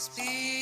Speak.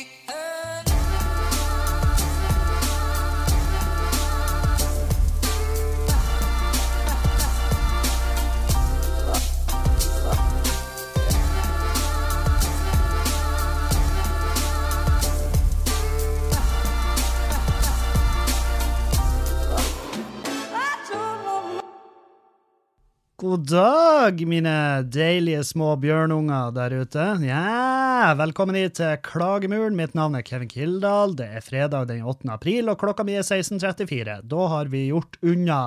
God dag, mine deilige små bjørnunger der ute. Ja, velkommen hit til Klagemuren. Mitt navn er Kevin Kildahl. Det er fredag den 8. april, og klokka mi er 16.34. Da har vi gjort unna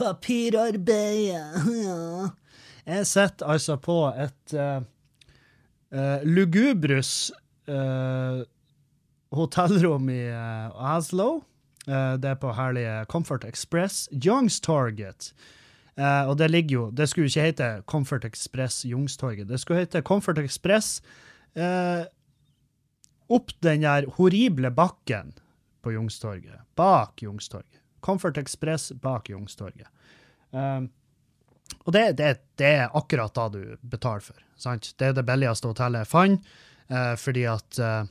papirarbeidet. Ja. Jeg sitter altså på et uh, lugubrus uh, hotellrom i Oslo. det er på herlige Comfort Express. Youngstorget. Uh, og det ligger jo Det skulle ikke hete Comfort Express Jungstorget. Det skulle hete Comfort Express uh, opp den der horrible bakken på Jungstorget. Bak Jungstorget. Comfort Express bak Jungstorget. Uh, og det, det, det, er akkurat da du betaler for. Sant? Det er det billigste hotellet jeg fant, fordi at Eh,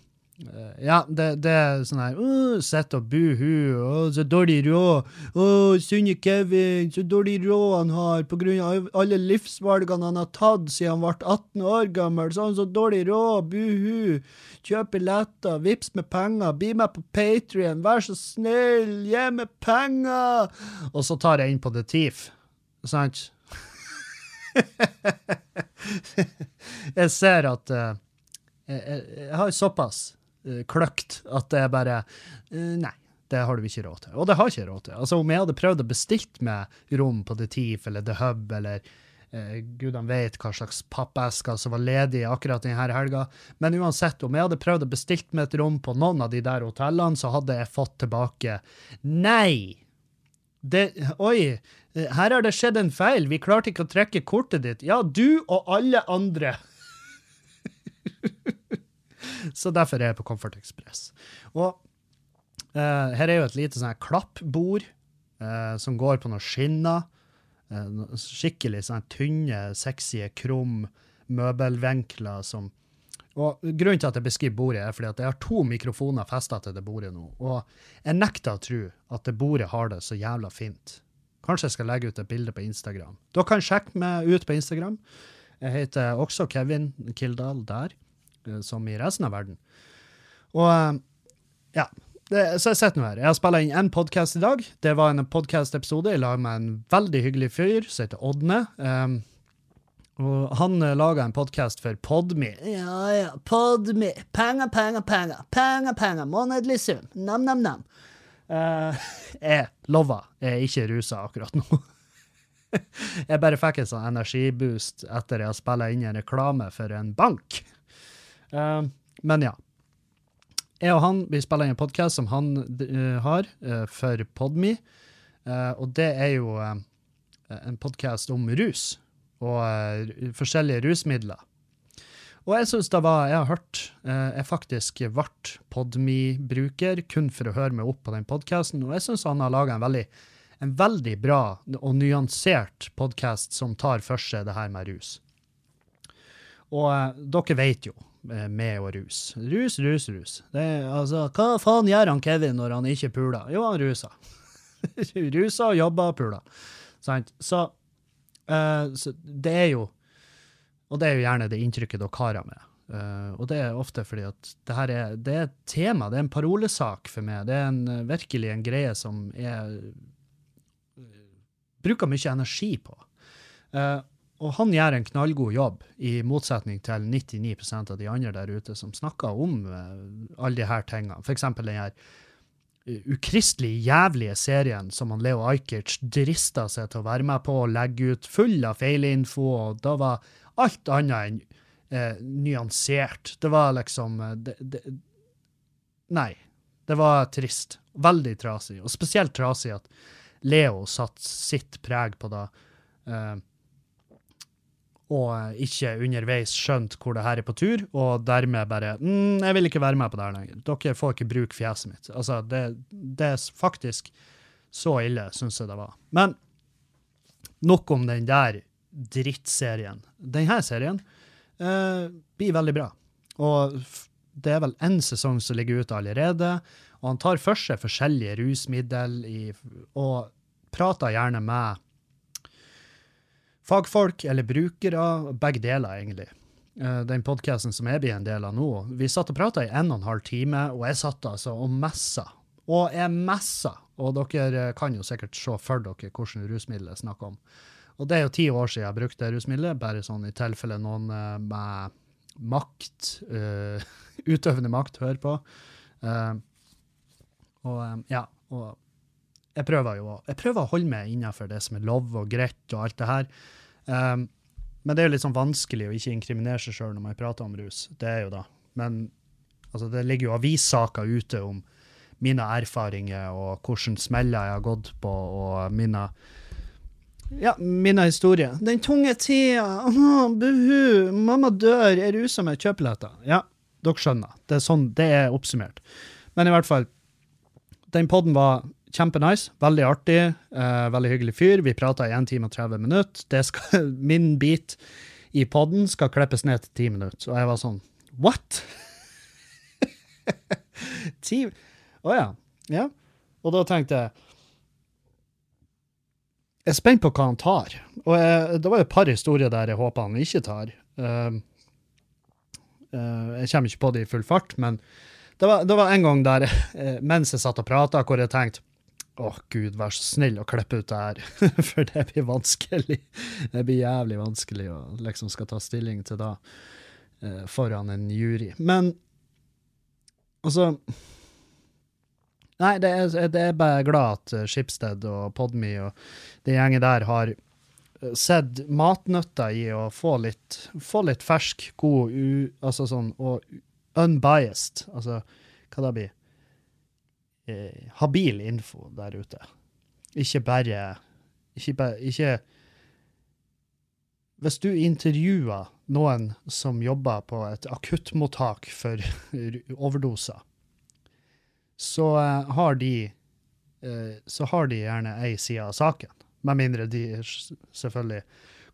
ja, det, det, er sånn her uh, Sitt og buhu, oh, så dårlig råd. Oh, Sunne Kevin, så dårlig råd han har på grunn av alle livsvalgene han har tatt siden han ble 18 år gammel. Så så dårlig råd, buhu. Kjøp billetter, vips med penger, bli med på Patrion, vær så snill, gi meg penger! Og så tar jeg inn på The Thief, sant? jeg ser at uh, jeg, jeg, jeg har såpass Eh, kløkt at det er bare eh, Nei, det har du ikke råd til. Og det har ikke råd til. Altså, Om jeg hadde prøvd å bestille meg rom på The Teef eller The Hub eller eh, gudene vet hva slags pappesker som var ledige akkurat denne helga. Men uansett, om jeg hadde prøvd å bestille meg et rom på noen av de der hotellene, så hadde jeg fått tilbake Nei! Det, oi, her har det skjedd en feil. Vi klarte ikke å trekke kortet ditt. Ja, du og alle andre. Så derfor er jeg på Comfort Express. Og uh, her er jo et lite sånn her klappbord uh, som går på noen skinner. Uh, skikkelig sånn tynne, sexy, krum møbelvinkler som og Grunnen til at jeg beskriver bordet, er fordi at jeg har to mikrofoner festa til det bordet nå. Og jeg nekter å tro at det bordet har det så jævla fint. Kanskje jeg skal legge ut et bilde på Instagram. Dere kan sjekke meg ut på Instagram. Jeg heter også Kevin Kildahl der. Eh, som i resten av verden. Og eh, ja. Det, så jeg sitter nå her. Jeg har spilt inn én podkast i dag. Det var en podkast-episode i lag med en veldig hyggelig fyr som heter Ådne. Um, og han uh, laga en podkast for Podme. Ja, ja, Podme. Penger, penger, penger. Penger, penger. Månedlig sum. Nam-nam-nam. Uh, jeg lover, jeg er ikke rusa akkurat nå. jeg bare fikk en sånn energiboost etter jeg har spilt inn en reklame for en bank. Uh, men ja. Jeg og han vi spiller inn en podkast som han uh, har uh, for Podme. og det er jo en podkast om rus og forskjellige rusmidler. Og jeg syns det var Jeg har hørt Jeg faktisk ble Podme-bruker kun for å høre meg opp på den podkasten, og jeg syns han har laga en veldig en veldig bra og nyansert podkast som tar for seg det her med rus. Og dere vet jo Eh, med og rus. Rus, rus, rus. Det, altså, hva faen gjør han Kevin når han ikke puler? Jo, han ruser. ruser jobber puler. Sant? Så, uh, så, det er jo Og det er jo gjerne det inntrykket dere har av meg. Uh, og det er ofte fordi at det her er, det er et tema, det er en parolesak for meg. Det er en, virkelig en greie som jeg bruker mye energi på. Uh, og han gjør en knallgod jobb, i motsetning til 99% av de andre der ute som snakker om uh, alle disse tingene. F.eks. den her uh, ukristelig jævlige serien som han Leo Ajkic drista seg til å være med på og legge ut, full av feilinfo, og da var alt annet enn uh, nyansert. Det var liksom det, det, Nei. Det var trist. Veldig trasig. Og spesielt trasig at Leo satte sitt preg på det. Uh, og ikke underveis skjønt hvor det her er på tur, og dermed bare mm, 'Jeg vil ikke være med på det her lenger. Dere får ikke bruke fjeset mitt.' Altså, det, det er faktisk så ille, syns jeg det var. Men nok om den der drittserien. Denne serien eh, blir veldig bra. Og det er vel én sesong som ligger ute allerede. Og han tar for seg forskjellige rusmiddel i, og prater gjerne med fagfolk eller brukere, begge deler, egentlig. Eh, Den podkasten som jeg blir en del av nå. Vi satt og prata i en og en halv time, og jeg satt altså og messa. Og jeg messa. Og dere kan jo sikkert se for dere hvordan rusmiddelet er snakker om. Og det er jo ti år siden jeg brukte rusmiddelet, bare sånn i tilfelle noen eh, med makt, eh, utøvende makt, hører på. Og ja, og jeg prøver jo jeg prøver å holde meg innenfor det som er lov og greit og alt det her. Um, men det er jo litt sånn vanskelig å ikke inkriminere seg sjøl når man prater om rus. Det er jo da. Men altså, det ligger jo avissaker ute om mine erfaringer og hvordan smeller jeg har gått på, og mine ja, mine historier. Den tunge tida, buhu, mamma dør, jeg ruser meg, kjøp billetter. Ja, dere skjønner. Det er sånn, det er oppsummert. Men i hvert fall, den podden var kjempenice, veldig artig, eh, veldig hyggelig fyr. Vi prata i 1 time og 30 minutter. Skal, min bit i podden skal klippes ned til 10 minutter. Og jeg var sånn What?! Ti Å ja. Ja. Og da tenkte jeg Jeg er spent på hva han tar. Og jeg, det var et par historier der jeg håper han ikke tar. Uh, uh, jeg kommer ikke på det i full fart, men det var, det var en gang der, eh, mens jeg satt og prata, hvor jeg tenkte Å, gud, vær så snill å klippe ut det her, for det blir vanskelig. Det blir jævlig vanskelig å liksom skal ta stilling til da eh, foran en jury. Men altså Nei, det er, det er bare glad at Skipsted Schibsted og Podme og det gjengen der har eh, sett matnøtta i å få litt, få litt fersk, god, u, altså sånn, og unbiased, altså hva det blir, eh, habil info der ute. Ikke bare, ikke bare, ikke, hvis du intervjuer noen som jobber på et akuttmottak for overdoser, så eh, har de eh, så har de gjerne ei side av saken. Med mindre de selvfølgelig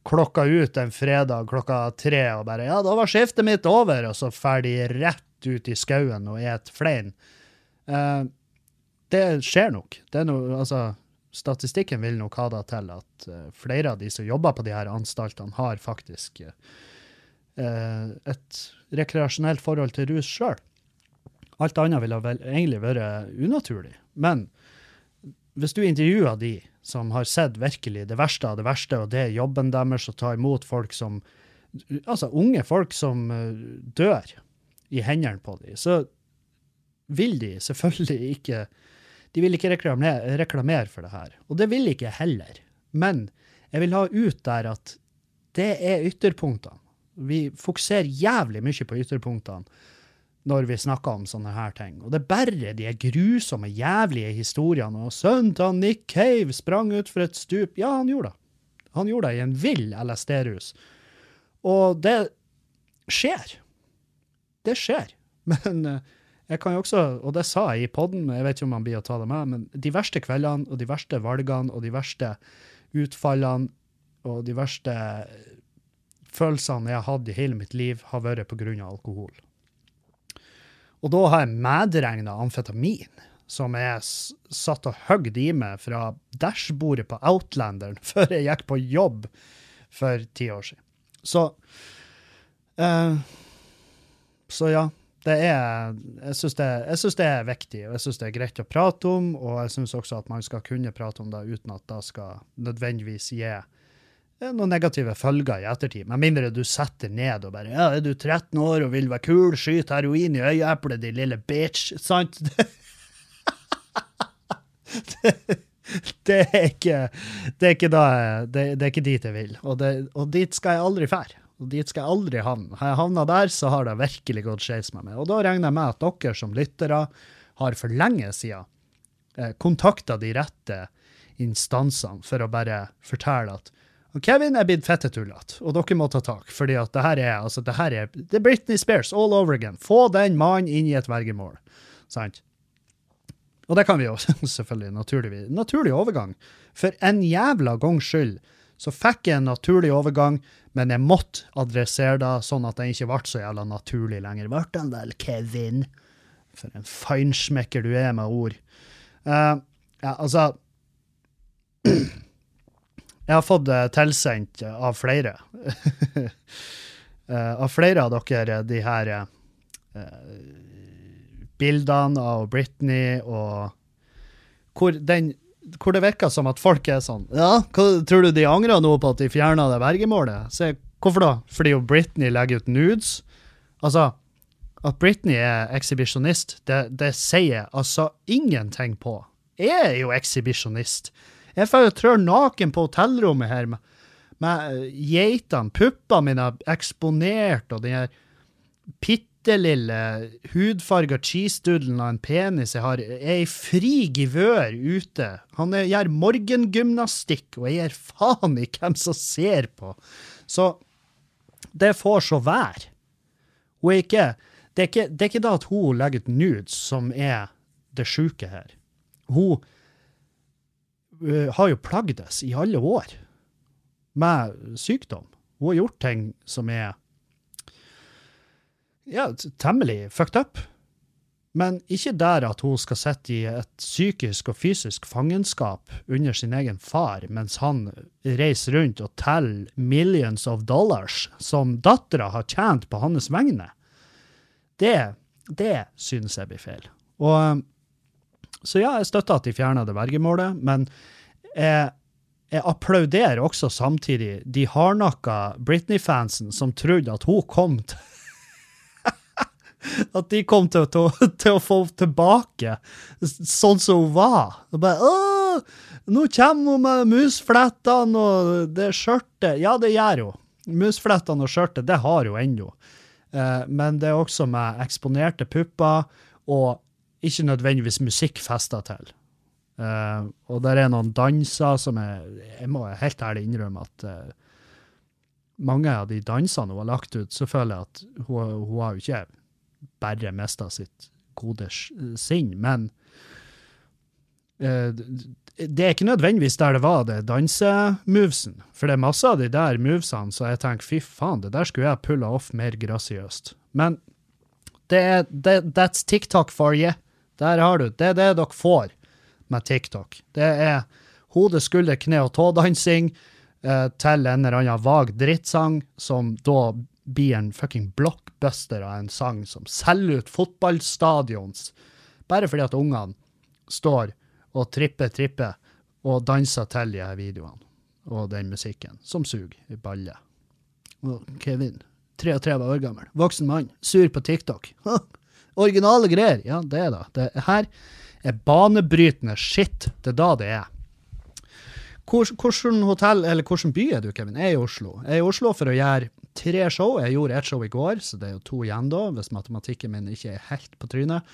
klokka ut en fredag klokka tre og bare 'Ja, da var skiftet mitt over', og så drar de rett ut i skauen og et flein. Eh, det skjer nok. Det noe, altså, statistikken vil nok ha det til at eh, flere av de som jobber på de her anstaltene, har faktisk eh, et rekreasjonelt forhold til rus sjøl. Alt annet ville vel egentlig vært unaturlig. Men hvis du intervjuer de som har sett virkelig det verste av det verste, og det er jobben deres å ta imot folk som Altså unge folk som eh, dør i hendene på dem, så vil de selvfølgelig ikke De vil ikke reklamere, reklamere for det her. Og det vil ikke jeg heller. Men jeg vil ha ut der at det er ytterpunktene. Vi fokuserer jævlig mye på ytterpunktene når vi snakker om sånne her ting. Og det er bare de grusomme, jævlige historiene. Og sønnen til Nick Cave sprang utfor et stup. Ja, han gjorde det. Han gjorde det i en vill LSD-rus. Og det skjer. Det skjer. Men eh, jeg kan jo også, og det sa jeg i podden, jeg vet ikke om han blir å ta det med, men de verste kveldene og de verste valgene og de verste utfallene og de verste følelsene jeg har hatt i hele mitt liv, har vært av alkohol. Og da har jeg medregna amfetamin, som jeg satt og høgde i meg fra dashbordet på Outlanderen før jeg gikk på jobb for ti år siden. Så uh, Så ja. Det er, jeg syns det, det er viktig, og jeg syns det er greit å prate om. Og jeg syns også at man skal kunne prate om det uten at det skal nødvendigvis gi eh, noen negative følger i ettertid. Med mindre du setter ned og bare ja, 'Er du 13 år og vil være kul, skyt heroin i øyeeplet, din lille bitch'. Sant? Det, det, er ikke det er ikke, da, det, det er ikke dit jeg vil. Og, og dit skal jeg aldri fære. Og dit skal jeg aldri havne. Har jeg havna der, så har det virkelig gått skeis med meg. Og da regner jeg med at dere som lyttere har for lenge siden eh, kontakta de rette instansene for å bare fortelle at Kevin er blitt fettetullete, og dere må ta tak. fordi at det her er altså, det her er, det er Britney Spears all over again. Få den mannen inn i et vergemål. Sant? Og det kan vi jo selvfølgelig naturlig, naturlig overgang. For en jævla gangs skyld Så fikk jeg en naturlig overgang, men jeg måtte adressere det sånn at den ikke ble så jævla naturlig lenger. Ble den vel, Kevin? For en feinschmecker du er med ord. Uh, ja, altså Jeg har fått det tilsendt av flere. uh, av flere av dere de her bildene av Britney og hvor, den, hvor det virker som at folk er sånn Ja, hva, tror du de angrer nå på at de fjerna det vergemålet? Se, hvorfor da? Fordi jo Britney legger ut nudes? Altså, at Britney er ekshibisjonist, det, det sier altså ingenting på. Jeg er jo ekshibisjonist. Jeg får jo trør naken på hotellrommet her med, med geitene, puppene mine eksponert, og den her bitte lille hudfarga cheesedoodlen av en penis jeg har, er i fri givør ute. Han er, gjør morgengymnastikk, og jeg gir faen i hvem som ser på. Så det får så være. Hun det er, ikke, det er ikke da at hun legger ut nudes som er det sjuke her. Hun uh, har jo plagdes i alle år med sykdom. Hun har gjort ting som er ja, temmelig fucked up. Men ikke der at hun skal sitte i et psykisk og fysisk fangenskap under sin egen far, mens han reiser rundt og teller millions of dollars som dattera har tjent på hans vegne. Det, det synes jeg blir feil. Og, så ja, jeg støtter at de fjerna det vergemålet, men jeg, jeg applauderer også samtidig de hardnakka Britney-fansen som trodde at hun kom til At de kom til, til, til, å få tilbake sånn som hun var. Og bare, Åh, nå kommer hun med musflettene og det skjørtet. Ja, det gjør hun. Musflettene og skjørtet, det har hun ennå. Eh, men det er også med eksponerte pupper og ikke nødvendigvis musikk festa til. Eh, og der er noen danser som er Jeg må helt ærlig innrømme at eh, mange av de dansene hun har lagt ut, så føler jeg at hun, hun har jo ikke bare mista sitt gode sinn, men uh, det er ikke nødvendigvis der det var det dansemovesen. For det er masse av de der movesene så jeg tenker fy faen, det der skulle jeg pulla off mer grasiøst. Men det er, det, that's TikTok for you. Der har du. Det er det dere får med TikTok. Det er hode, skulder, kne og tå-dansing eh, til en eller annen vag drittsang, som da blir en fucking blockbuster av en sang som selger ut fotballstadions, bare fordi at ungene står og tripper, tripper og danser til de her videoene og den musikken, som suger i balle. Og Kevin, 33 år gammel, voksen mann, sur på TikTok. Originale greier. Ja, det er det. Det her er banebrytende shit. Det er da det er. Hvilken hotell, eller hvilken by er du, Kevin? Jeg er i Oslo. Jeg er i Oslo for å gjøre tre show. Jeg gjorde ett show i går, så det er jo to igjen da, hvis matematikken min ikke er helt på trynet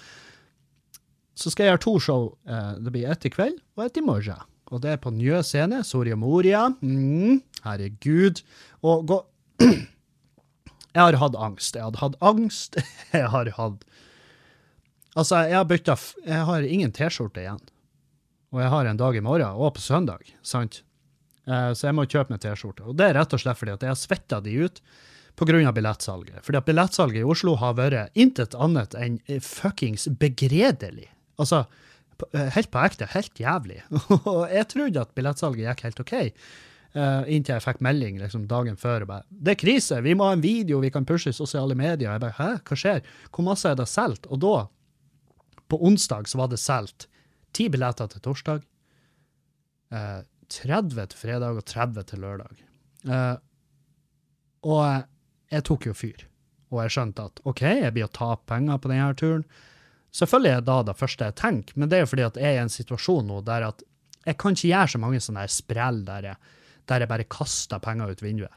så skal jeg gjøre to show. Eh, det blir ett i kveld og ett i morgen. Og det er på Njø scene. Soria Moria. Mm, herregud. Og gå Jeg har hatt angst. Jeg hadde hatt angst. Jeg har hatt Altså, jeg har bytta Jeg har ingen T-skjorte igjen. Og jeg har en dag i morgen, og på søndag, sant? Eh, så jeg må kjøpe meg T-skjorte. Og det er rett og slett fordi at jeg har svetta de ut pga. billettsalget. Fordi at billettsalget i Oslo har vært intet annet enn fuckings begredelig. Altså, eh, helt på ekte, helt jævlig. Og jeg trodde at billettsalget gikk helt OK, uh, inntil jeg fikk melding liksom, dagen før. bare, 'Det er krise, vi må ha en video vi kan pushe i sosiale medier.' Jeg bare 'Hæ, hva skjer? Hvor masse er det solgt?' Og da, på onsdag, så var det solgt ti billetter til torsdag, eh, 30 til fredag og 30 til lørdag. Eh, og jeg tok jo fyr. Og jeg skjønte at OK, jeg blir å tape penger på denne turen. Selvfølgelig er det da det første jeg tenker, men det er jo fordi at jeg er i en situasjon nå der at jeg kan ikke gjøre så mange sånne sprell der jeg, der jeg bare kaster penger ut vinduet.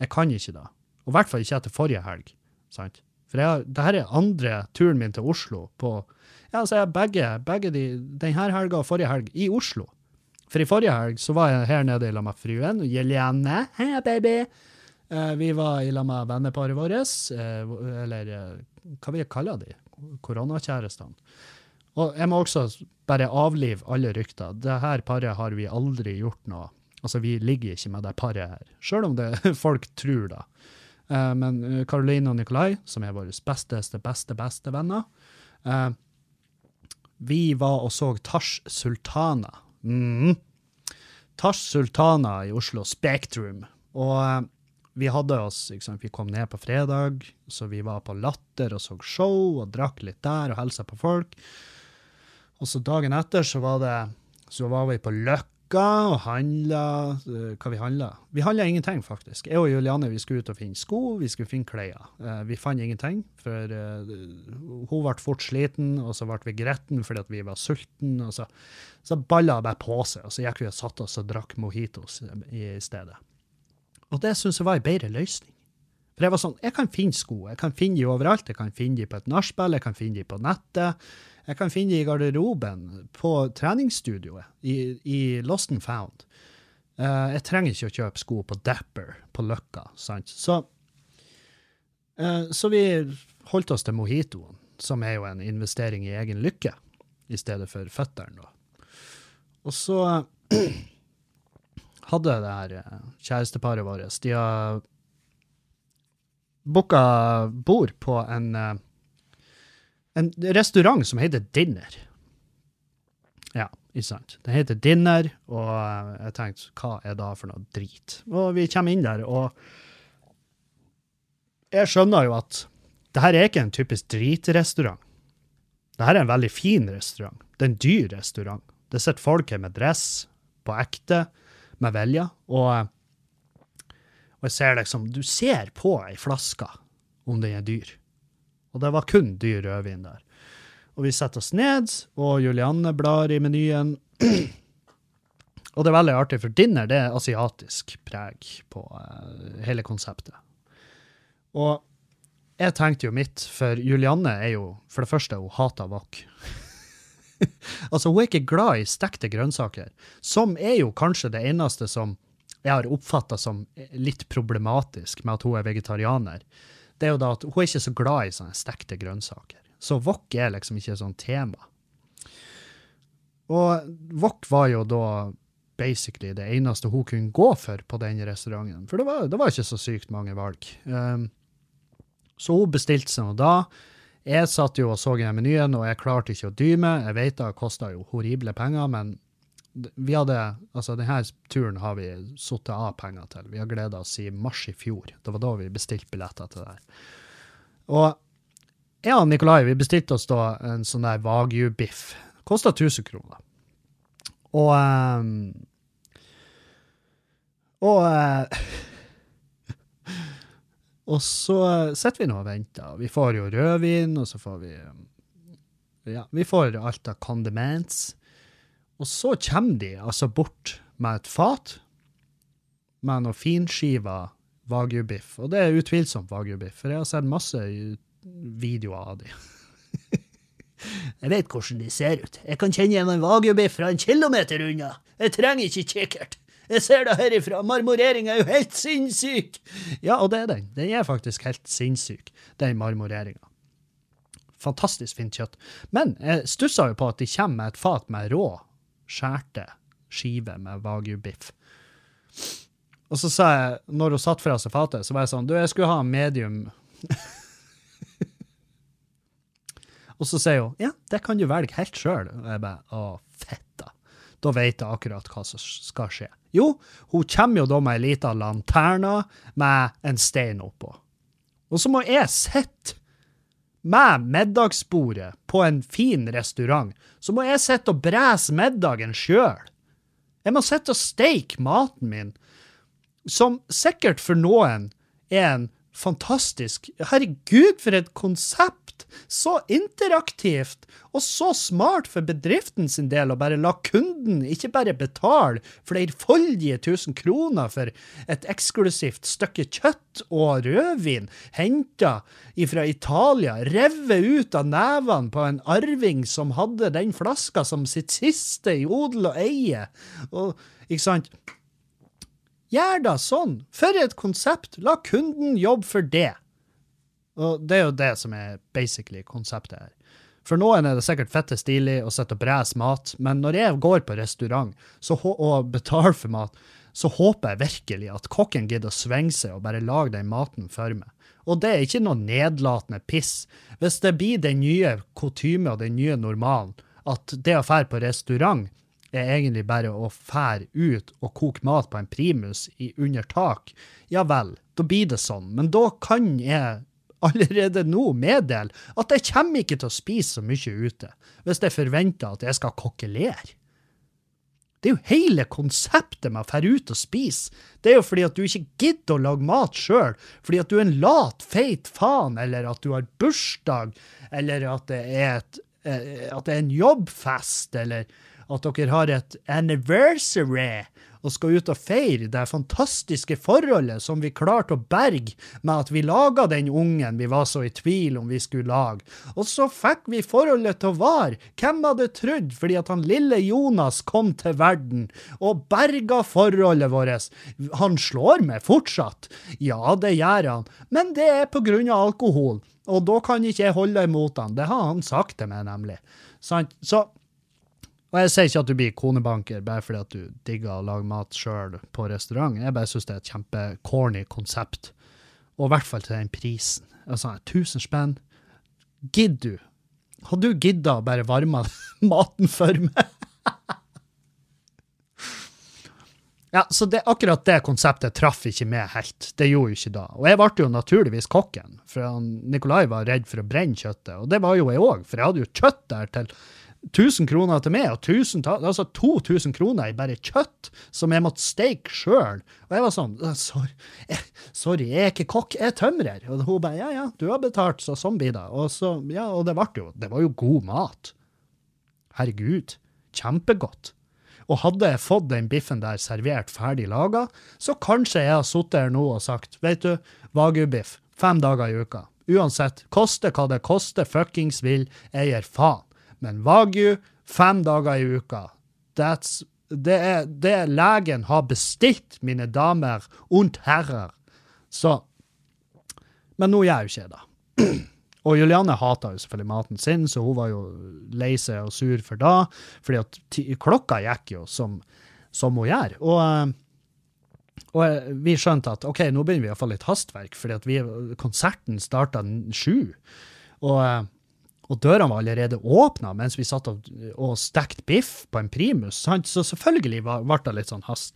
Jeg kan ikke det. Og i hvert fall ikke etter forrige helg. sant? For jeg, her er andre turen min til Oslo på ja, så jeg begge, begge de, denne helga og forrige helg i Oslo. For i forrige helg så var jeg her nede i lag med fruen, Jelene. Hei, baby! Eh, vi var i lag med venneparet vårt, eh, eller eh, hva vil jeg kalle de? koronakjærestene. Og jeg må også bare avlive alle rykter. Det her paret har vi aldri gjort noe. Altså, vi ligger ikke med det paret her, sjøl om det folk tror da. Eh, men eh, Caroline og Nikolai, som er våre besteste, beste, beste venner, eh, vi var og så Tash Sultana. Mm. Tash Sultana i Oslo Spektrum. Og eh, vi hadde oss, sant, vi kom ned på fredag, så vi var på Latter og så show og drakk litt der og hilsa på folk. Og så dagen etter så var det, så var vi på Løkka og handla. eh, Hva vi handla? Vi handla ingenting, faktisk. Jeg og Juliane vi skulle ut og finne sko, vi skulle finne klær. Eh, Vi fant ingenting, for eh, hun ble fort sliten, og så ble vi gretten fordi vi var sultne. så, så balla bare på seg, og så gikk vi og satte oss og drakk mojitos i stedet. Og det syns jeg var en bedre løsning. For jeg var sånn, jeg kan finne sko, jeg kan finne de overalt, jeg kan finne de på et nachspiel, jeg kan finne de på nettet, jeg kan finne det i garderoben, på treningsstudioet, i, i Lost and Found. Uh, jeg trenger ikke å kjøpe sko på Dapper, på Løkka, sant? Så, uh, så vi holdt oss til mojitoen, som er jo en investering i egen lykke, i stedet for føtteren da. Og så hadde det her eh, kjæresteparet vårt, de har booka bord på en, en restaurant som heter Dinner. Ja, ikke sant. Den heter Dinner, og jeg tenkte, hva er da for noe drit? Og vi kommer inn der, og jeg skjønner jo at det her er ikke en typisk dritrestaurant. Det her er en veldig fin restaurant. Det er en dyr restaurant. Det sitter folk her med dress, på ekte, med vilje, og, og jeg ser liksom, du ser på ei flaske om den er dyr. Og det var kun dyr rødvin der. Og vi setter oss ned, og Julianne blar i menyen. og det er veldig artig, for dinner det er asiatisk preg på uh, hele konseptet. Og jeg tenkte jo mitt, for Julianne er jo, for det første, hun hater wok. altså, hun er ikke glad i stekte grønnsaker, som er jo kanskje det eneste som jeg har oppfatta som litt problematisk med at hun er vegetarianer. Det er jo da at hun er ikke så glad i sånne stekte grønnsaker. Så wok er liksom ikke et sånt tema. Og wok var jo da basically det eneste hun kunne gå for på den restauranten, for det var, det var ikke så sykt mange valg. Um, så hun bestilte seg noe da. Jeg satt jo og så i menyen, og jeg klarte ikke å dy meg. Jeg vet det kosta jo horrible penger, men vi hadde, altså denne turen har vi satt av penger til. Vi har gleda oss i mars i fjor. Det var da vi bestilte billetter til det her. Og jeg og Nikolai vi bestilte oss da en sånn der Wagyu-biff. Kosta 1000 kroner. Og um, Og uh, Og så sitter vi nå og venter. Vi får jo rødvin, og så får vi Ja, vi får alt av condiments. Og så kommer de altså bort med et fat med noe finskiva wagyu-biff. Og det er utvilsomt wagyu-biff, for jeg har sett masse videoer av de. jeg vet hvordan de ser ut. Jeg kan kjenne igjen en wagyu-biff fra en kilometer unna. Jeg trenger ikke kikkert. Jeg ser det herifra. Marmoreringa er jo helt sinnssyk! Ja, og det er den. Den er faktisk helt sinnssyk, den marmoreringa. Fantastisk fint kjøtt. Men jeg stussa jo på at de kommer med et fat med rå, skjærte skiver med wagyu-biff. Og så sa jeg, når hun satt fra seg fatet, så var jeg sånn Du, jeg skulle ha medium. og så sier hun ja, det kan du velge helt sjøl. Og jeg bare å, fett, Da vet jeg akkurat hva som skal skje. Jo, hun kommer jo da med ei lita lanterne med en stein oppå. Og så må jeg sitte med middagsbordet på en fin restaurant. Så må jeg sitte og brese middagen sjøl. Jeg må sitte og steike maten min, som sikkert for noen er en fantastisk Herregud, for et konsept! Så interaktivt, og så smart for bedriften sin del å bare la kunden ikke bare betale flerfoldige tusen kroner for et eksklusivt stykke kjøtt og rødvin henta fra Italia, revet ut av nevene på en arving som hadde den flaska som sitt siste i odel og eie. Og, ikke sant? Gjør da sånn! For et konsept! La kunden jobbe for det. Og det er jo det som er basically konseptet her. For noen er det sikkert fette stilig å sitte og brese mat, men når jeg går på restaurant og betaler for mat, så håper jeg virkelig at kokken gidder å svinge seg og bare lage den maten for meg. Og det er ikke noe nedlatende piss. Hvis det blir den nye kutyme og den nye normalen, at det å fære på restaurant er egentlig bare å fære ut og koke mat på en primus i under tak, ja vel, da blir det sånn. Men da kan jeg allerede nå meddele at jeg kommer ikke til å spise så mye ute, hvis jeg forventer at jeg skal kokkelere. Det er jo hele konseptet med å fære ut og spise. Det er jo fordi at du ikke gidder å lage mat sjøl, fordi at du er en lat, feit faen, eller at du har bursdag, eller at det er, et, eh, at det er en jobbfest, eller at dere har et anniversary og skal ut og feire det fantastiske forholdet som vi klarte å berge med at vi laga den ungen vi var så i tvil om vi skulle lage. Og så fikk vi forholdet til å vare. Hvem hadde trodd, fordi at han lille Jonas kom til verden og berga forholdet vårt. Han slår meg fortsatt. Ja, det gjør han, men det er på grunn av alkohol. Og da kan ikke jeg holde imot han. Det har han sagt til meg, nemlig. Så og jeg sier ikke at du blir konebanker bare fordi at du digger å lage mat sjøl på restaurant. Jeg bare syns det er et kjempecorny konsept. Og i hvert fall til den prisen. Altså, 1000 spenn. Gidder du? Hadde du gidda å bare varme maten for meg? ja, så det, akkurat det konseptet traff ikke meg helt. Det gjorde jo ikke da. Og jeg ble jo naturligvis kokken, for Nikolai var redd for å brenne kjøttet. Og det var jo jeg òg, for jeg hadde jo kjøtt der til 1000 kroner til meg, og 1000, altså 2000 kroner i bare kjøtt som jeg måtte steke sjøl. Og jeg var sånn sorry jeg, sorry, jeg er ikke kokk, jeg er tømrer. Og hun bare ja, ja, du har betalt, så sånn blir det. Og, så, ja, og det ble jo Det var jo god mat. Herregud. Kjempegodt. Og hadde jeg fått den biffen der servert ferdig laga, så kanskje jeg har sittet her nå og sagt, vet du, Wagyu-biff, fem dager i uka. Uansett, koste hva det koster fuckings vil, jeg gir faen. Men Wagyu fem dager i uka. That's, det er det legen har bestilt, mine damer und herrer. Så Men nå gjør jo ikke det. Og Julianne hata jo selvfølgelig maten sin, så hun var jo lei seg og sur for da. fordi at klokka gikk jo som, som hun gjør. Og, eh, og, vi skjønte at OK, nå begynner vi å få litt hastverk, fordi at vi, konserten starta sju. Og eh, og dørene var allerede åpna mens vi satt og, og stekte biff på en primus. Sant? Så selvfølgelig ble det litt sånn hast.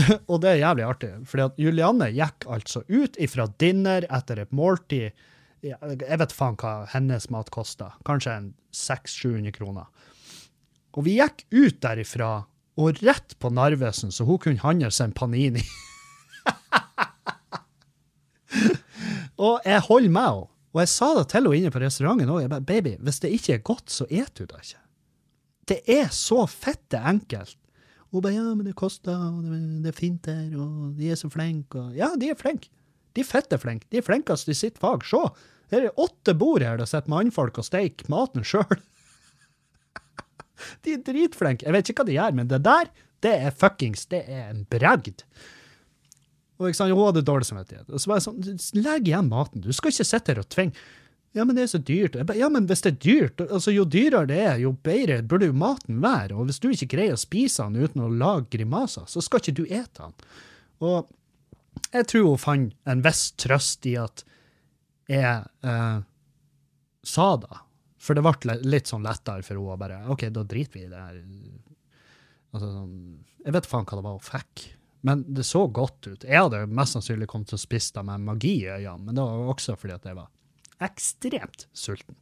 og det er jævlig artig, for Julianne gikk altså ut ifra dinner etter et måltid. Jeg vet faen hva hennes mat kosta. Kanskje 600-700 kroner. Og vi gikk ut derifra og rett på Narvesen, så hun kunne handle seg en Panini. og jeg holder med henne. Og jeg sa det til henne inne på restauranten òg. Baby, hvis det ikke er godt, så et du det ikke. Det er så fette enkelt. Hun bare ja, men det koster, og det er fint her, og de er så flinke. Og... Ja, de er flinke. De er fette flinke. De er flinkest i sitt fag. Se, her er åtte bord her det sitter mannfolk og steiker maten sjøl. de er dritflinke. Jeg vet ikke hva de gjør, men det der, det er fuckings Det er en bragd. Og ikke sant, hun hadde dårlig samvittighet. Og så var jeg sånn, legg igjen maten. Du skal ikke sitte her og tvinge. Ja, men det er så dyrt. Ba, ja, men hvis det er dyrt, altså jo dyrere det er, jo bedre burde jo maten være. Og hvis du ikke greier å spise den uten å lage grimaser, så skal ikke du ete den. Og jeg tror hun fant en viss trøst i at jeg eh, sa det. For det ble litt sånn lettere for henne å bare OK, da driter vi i det her. Altså, sånn, jeg vet faen hva det var hun fikk. Men det så godt ut. Jeg hadde mest sannsynlig kommet til å spise det med magi i øynene, men det var også fordi at jeg var ekstremt sulten.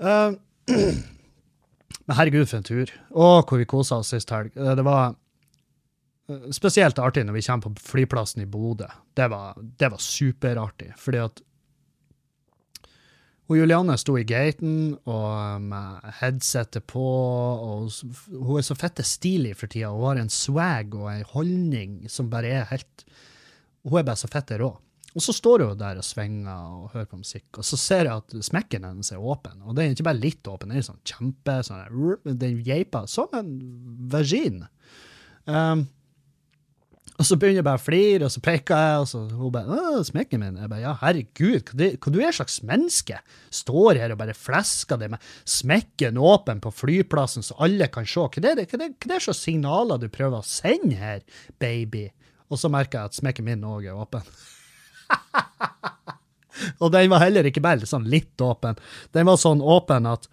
Uh, men herregud, for en tur. Å, hvor vi kosa oss sist helg. Eh, det var eh, spesielt artig når vi kommer på flyplassen i Bodø. Det var, det var superartig, fordi at og Julianne sto i gaten og med headsetet på, og hun er så fette stilig for tida. Hun har en swag og en holdning som bare er helt Hun er bare så fette rå. Og så står hun der og svinger og hører på musikk, og så ser jeg at smekken hennes er åpen. Og den er ikke bare litt åpen, den er sånn kjempe sånn, Den geiper som en vagin. Um, Og så begynner jeg bare å flire, og så peker jeg, og så hun bare «Å, 'Smekken min?' Jeg bare 'Ja, herregud, hva, hva du er slags menneske?' Står her og bare flesker det med smekken åpen på flyplassen, så alle kan se. Hva er det, hva er det, hva er slags signaler du prøver å sende her, baby? Og så merker jeg at smekken min òg er åpen. og den var heller ikke bare sånn litt åpen. Den var sånn åpen at,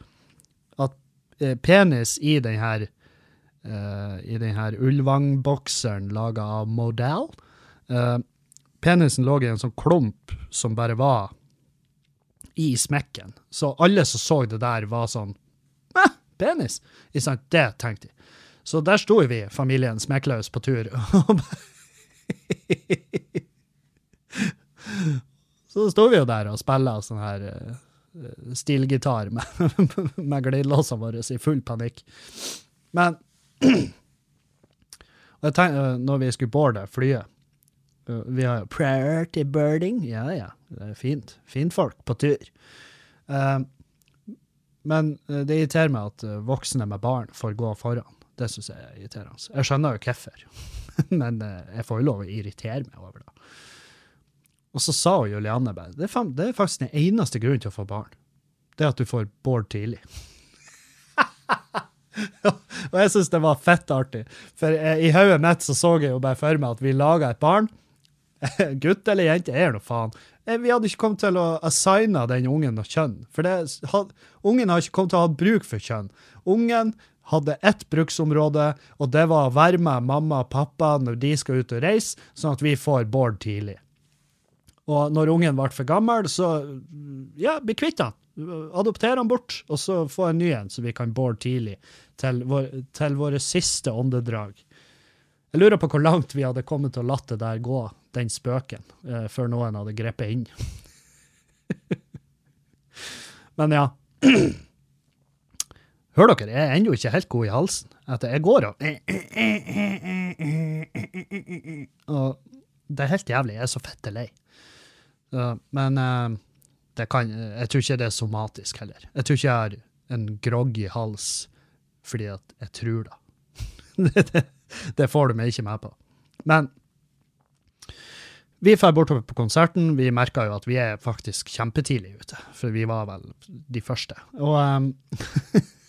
at eh, penis i den her uh, i denne Ulvang-bokseren laga av Modell. Uh, penisen lå i en sånn klump som bare var i smekken. Så alle som så det der, var sånn Æ, penis! Det tenkte de. Så der sto vi, familien Smekklaus, på tur. så sto vi jo der og spilla sånn her uh, stilgitar med, med glidelåsene våre i full panikk. Men tenkte, uh, når vi skulle boarde flyet uh, Vi har jo priority birding. Ja, ja. Det er fint. Fint folk på tur. Uh, men det irriterer meg at voksne med barn får gå foran. Det syns jeg er irriterende. Jeg skjønner jo hvorfor, men jeg får jo lov å irritere meg over det. Og så sa Julianne bare det er, faktisk den eneste grunnen til å få barn. Det er at du får board tidlig. og jeg syns det var fett artig. For i hodet mitt så så jeg jo bare for meg at vi laga et barn. Gutt eller jente, er nå faen. Eh, vi hadde ikke kommet til å assigne den ungen noe kjønn. For det, had, ungen har ikke kommet til å ha bruk for kjønn. Ungen hadde ett bruksområde, og det var å være med mamma og pappa når de skal ut og reise, sånn at vi får Bård tidlig. Og når ungen ble for gammel, så ja, bli kvitt han adoptere han bort, og så få en ny en, så vi kan board tidlig til, vår, til våre siste åndedrag. Jeg lurer på hvor langt vi hadde kommet til å latt det der gå, den spøken, eh, før noen hadde grepet inn. Men ja. Hør dere, jeg er ennå ikke helt god i halsen. At jeg går og Og det er helt jævlig. Jeg er så fette lei. Men uh, kan, jeg tror ikke det er somatisk heller. Jeg tror ikke jeg har en groggy hals fordi at jeg tror det. det, det, får du meg ikke med på. Men vi drar bortover på konserten. Vi merka jo at vi er faktisk kjempetidlig ute, for vi var vel de første. Og, um,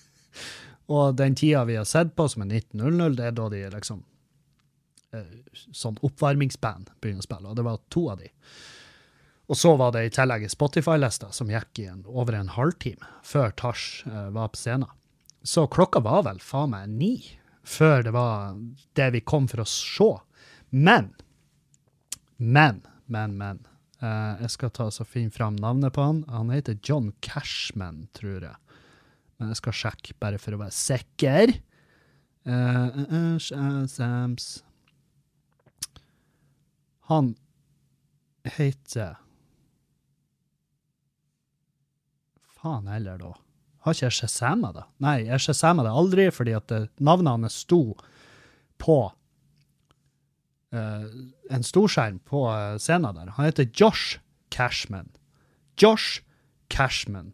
og den tida vi har sett på, som er 19.00, det er da de liksom uh, Sånn oppvarmingsband begynner å spille, og det var to av de. Og så var det i tillegg Spotify-lista som gikk i en, over en halvtime før Tars uh, var på scenen. Så klokka var vel faen meg ni før det var det vi kom for å se. Men, men, men, men. Uh, jeg skal ta og finne fram navnet på han. Han heter John Cashman, tror jeg. Men jeg skal sjekke, bare for å være sikker. Uh, Sams Han heter faen heller, da? Har ikke jeg shazama det? Nei, jeg shazama det aldri fordi at det, navnet hans sto på uh, en storskjerm på uh, scenen der. Han heter Josh Cashman. Josh Cashman.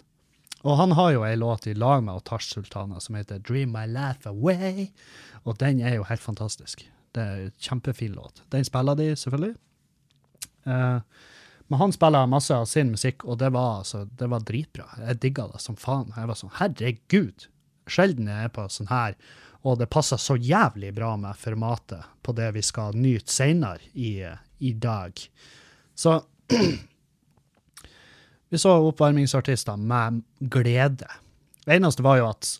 Og han har jo ei låt i lag med Otash Sultana som heter 'Dream My Life Away', og den er jo helt fantastisk. Det er en kjempefin låt. Den spiller de, selvfølgelig. Uh, men han spiller masse av sin musikk, og det var, altså, det var dritbra. Jeg digga det som faen. Jeg var sånn, herregud! Sjelden jeg er på sånn her, og det passer så jævlig bra med formatet på det vi skal nyte seinere i, i, dag. Så vi så oppvarmingsartister med glede. Det eneste var jo at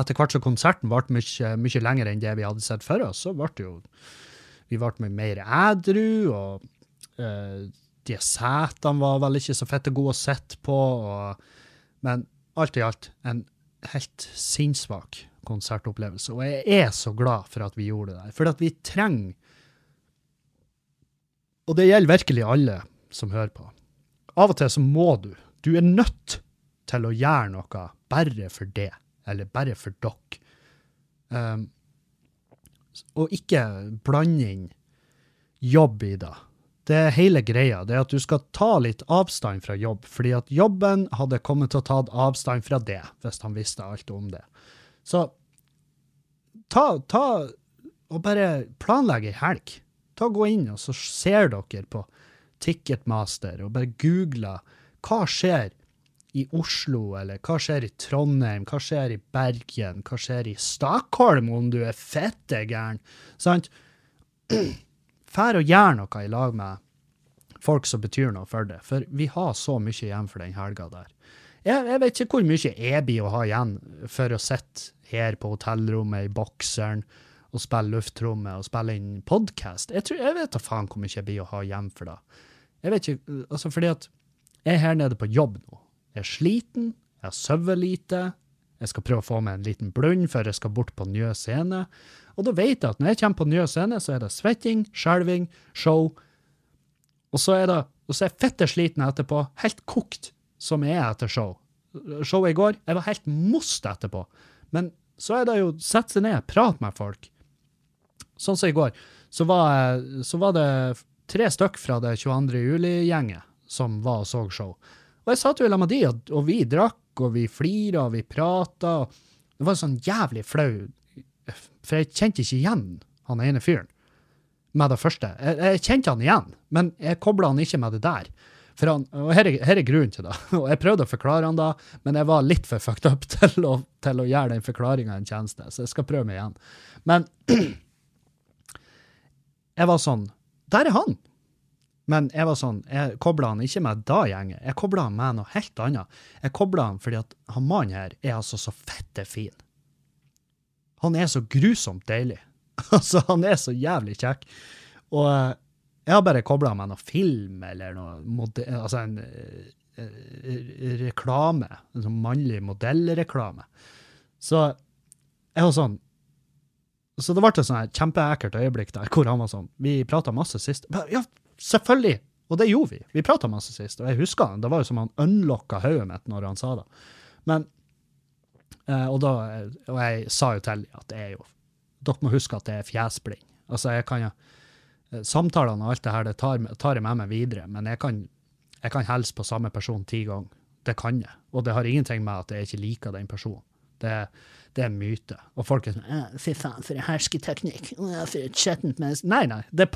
etter hvert som konserten ble mye, mye lenger enn det vi hadde sett for oss, så ble det jo Vi ble mer ædru, og Uh, de setene var vel ikke så fette gode å sitte på, og, men alt i alt en helt sinnssvak konsertopplevelse. Og jeg er så glad for at vi gjorde det der. For at vi trenger Og det gjelder virkelig alle som hører på. Av og til så må du. Du er nødt til å gjøre noe bare for det, eller bare for dere. Um, og ikke blande inn jobb i det det er hele greia. Det er at du skal ta litt avstand fra jobb, fordi at jobben hadde kommet til å ta avstand fra det, hvis han visste alt om det. Så ta, ta og bare planlegge ei helg. Ta Gå inn, og så ser dere på Ticketmaster og bare googler hva skjer i Oslo, eller hva skjer i Trondheim, hva skjer i Bergen, hva skjer i Stockholm, om du er fette gæren? Sant? Fær og gjør noe i lag med folk som betyr noe for det, for vi har så mye igjen for den helga der. Jeg, jeg, vet ikke hvor mye jeg blir å ha igjen for å sitte her på hotellrommet i bokseren og spille lufttromme og spille inn podkast. Jeg, jeg, vet da faen hvor mye jeg blir å ha igjen for det. Jeg vet ikke, altså fordi at jeg er her nede på jobb nå. Jeg er sliten, jeg har sovet lite, jeg skal prøve å få meg en liten blund før jeg skal bort på Njø scene. Og da vet jeg at når jeg kommer på Njø scene, så er det svetting, skjelving, show. Og så er, det, og så er jeg fitte sliten etterpå, helt kokt som jeg er etter show. Showet i går, jeg var helt most etterpå. Men så er det jo sette seg ned, prate med folk. Sånn som i går, så var, så var det tre stykk fra det 22. juli-gjenget som var og så show. Og jeg satt jo sammen med de, og, og vi drakk, og vi flira, og vi prata. Det var sånn jævlig flau, for jeg kjente ikke igjen han ene fyren med det første. Jeg, jeg kjente han igjen, men jeg kobla han ikke med det der. For han, og her er, her er, grunnen til det. Og jeg prøvde å forklare han da, men jeg var litt for fucked up til å, til å gjøre den forklaringa en tjeneste, så jeg skal prøve meg igjen. Men jeg var sånn Der er han! Men jeg var sånn, jeg kobla han ikke med da gjenget, jeg kobla han med noe helt annet. Jeg kobla han fordi at han mannen her er altså så fette fin. Han er så grusomt deilig. altså, han er så jævlig kjekk. Og eh, jeg har bare kobla med noe film eller noe altså en uh, reklame. En sånn mannlig modellreklame. Så jeg var sånn Så det ble et sånn kjempeekkelt øyeblikk der hvor han var sånn Vi prata masse sist. Ja, Selvfølgelig! Og det gjorde vi. Vi prata masse sist, og jeg husker han. Det var jo som han unlocka hodet mitt når han sa det. Men eh, og, da, og jeg sa jo til at det er jo Dere må huske at det er fjesblind. Altså, jeg kan jo eh, Samtalene og alt det her det tar, tar, jeg med meg videre, men jeg kan, jeg kan hilse på samme person ti ganger. Det kan jeg. Og det har ingenting med at jeg ikke liker den personen. Det, det er myte. Og folk er sånn Fy faen, for en hersketeknikk. For et skjettent menneske. Nei, nei. Det,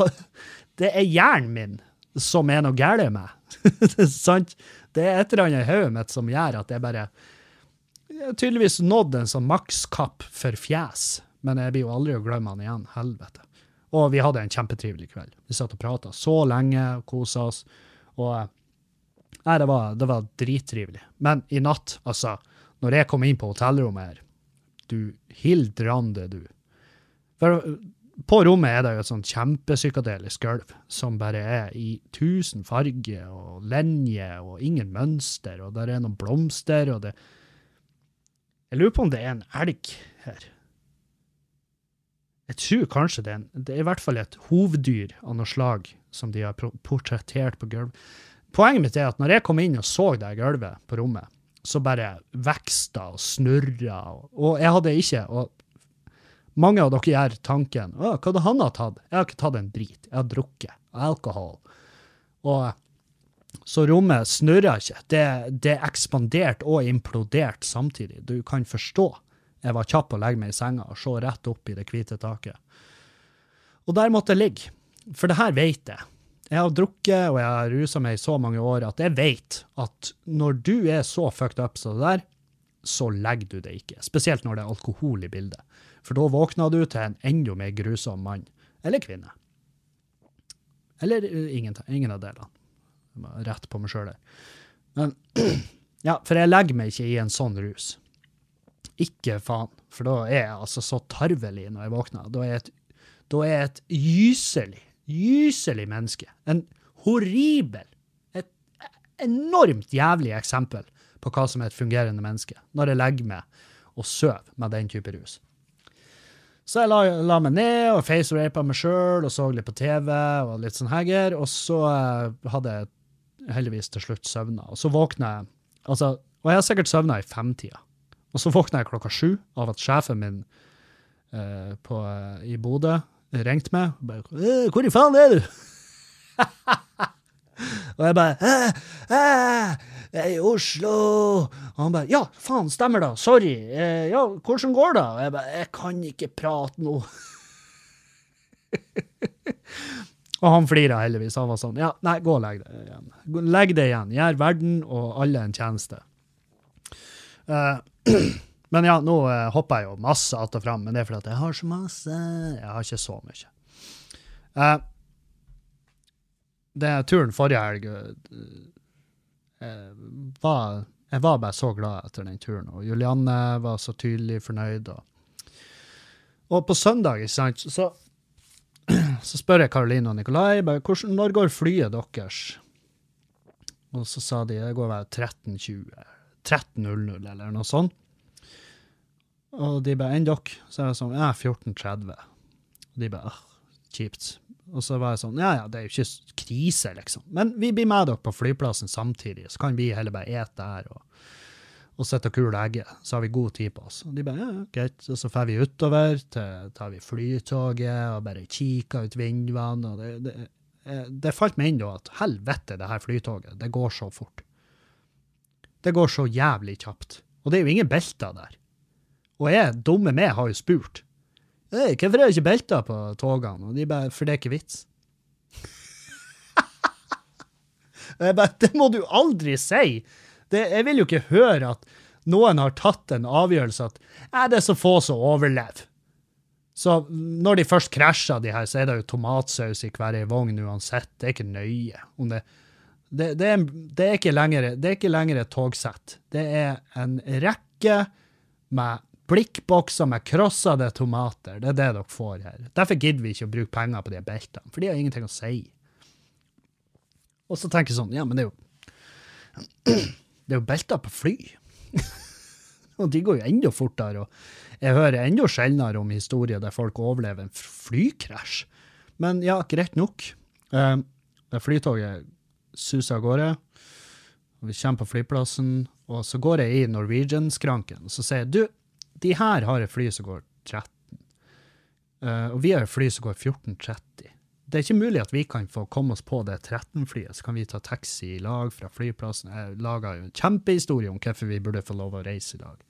det er hjernen min som er noe galt med. Sant? Det er et eller annet i hodet mitt som gjør at jeg bare jeg har tydeligvis nådd en sånn makskapp for fjes, men jeg blir jo aldri å glemme han igjen. Helvete. Og vi hadde en kjempetrivelig kveld. Vi satt og prata så lenge og kosa oss. Og Nei, det var, det var drittrivelig. Men i natt, altså, når jeg kom inn på hotellrommet her, du hildrande, du. For på rommet er det jo et sånt kjempepsykedelisk gulv som bare er i tusen farger og linjer og ingen mønster, og der er noen blomster, og det Jeg lurer på om det er en elg her. Jeg tror kanskje det er en Det er i hvert fall et hoveddyr av noe slag som de har portrettert på gulvet. Poenget mitt er at når jeg kom inn og så det gulvet på rommet, så bare veksta og snurra. Og, jeg hadde ikke og Mange av dere gjør tanken Å, hva hadde han ha tatt? Jeg har ikke tatt en drit. Jeg har drukket alkohol. Og så rommet snurra ikke. Det, det ekspanderte og imploderte samtidig. Du kan forstå. Jeg var kjapp å legge meg i senga og se rett opp i det hvite taket. Og der måtte jeg ligge. For det her vet jeg. Jeg har drukket og jeg har rusa meg i så mange år at jeg vet at når du er så fucked up som det der, så legger du det ikke. Spesielt når det er alkohol i bildet. For da våkner du til en enda mer grusom mann. Eller kvinne. Eller uh, ingen, ingen, av delene. Rett på meg sjøl der. Men ja, for jeg legger meg ikke i en sånn rus. Ikke faen. For da er jeg altså så tarvelig når jeg våkner. Da er jeg et, da er jeg et gyselig gyselig menneske. En horribel, et enormt jævlig eksempel på hva som er et fungerende menneske, når jeg legger meg og sover med den type rus. Så jeg la, la meg ned og face facerapa meg sjøl og så litt på TV og litt sånn hegger, og så uh, hadde jeg heldigvis til slutt søvna. Og så våkna jeg altså, Og jeg har sikkert søvna i femtida. Og så våkna jeg klokka sju av at sjefen min eh, på, uh, i Bodø ringte meg. og bare, 'Hvor i faen er du?' og jeg bare æ, æ, 'Jeg er i Oslo.' Og han bare 'Ja, faen, stemmer da. Sorry. Eh, ja, hvordan går det?' Og jeg bare 'Jeg kan ikke prate nå'. Og han flira heldigvis. Han var sånn Ja, nei, gå og legg deg igjen. Legg deg igjen. Gjør verden og alle en tjeneste. Eh, men ja, nå eh, hopper jeg jo masse att og fram, men det er fordi at jeg har så masse Jeg har ikke så mye. Eh, det turen forrige helg eh, var Jeg var bare så glad etter den turen, og Julianne var så tydelig fornøyd. Og, og på søndag, ikke sant, så, så spør jeg Karoline og Nikolai bare, hvordan, når går flyet deres. Og så sa de det går vel 13.20, 13.00 eller noe sånt. Og de bare, enn dere? Så er jeg sånn, 'Jeg ja, 14.30. Og de bare, kjipt. Og så var jeg sånn, ja, ja, det er jo ikke krise, liksom. Men vi blir med dere på flyplassen samtidig, så kan vi heller bare ete der og, og sitte og kule egget. Så har vi god tid på oss. Og de bare, ja, ja, greit. Og så fer vi utover, til, tar vi flytoget og bare kikker ut vinduene. Og det, det, eh, det falt meg inn da at helvete, det her flytoget, det går så fort. Det går så jævlig kjapt. Og det er jo ingen belter der. Og jeg, dumme meg, har jo spurt. Hey, hvorfor er det ikke belter på togene? Og de bare, for det er ikke vits. Jeg bare, det må du aldri si! Det, jeg vil jo ikke høre at noen har tatt en avgjørelse at er det så få som overlever. Så når de først krasjer, de her, så er det jo tomatsaus i hver vogn uansett. Det er ikke nøye. Det, det, det, er, det, er ikke lenger, det er ikke lenger et togsett. Det er en rekke med blikkbokser med krossede tomater. Det er det dere får her. Derfor gidder vi ikke å bruke penger på de beltene, for de har ingenting å si. Og så tenker jeg sånn, ja, men det er jo Det er jo belter på fly. og de går jo enda fortere. Og jeg hører enda sjeldnere om historier der folk overlever en flykrasj. Men ja, greit nok. Eh, flytoget suser av gårde. Vi kommer på flyplassen, og så går jeg i Norwegian-skranken og så sier jeg, du, de her har et fly som går 13. Eh, og vi har et fly som går 14.30. Det er ikke mulig at vi kan få komme oss på det 13-flyet, så kan vi ta taxi i lag fra flyplassen. Jeg laga jo en kjempehistorie om hvorfor vi burde få lov å reise i lag.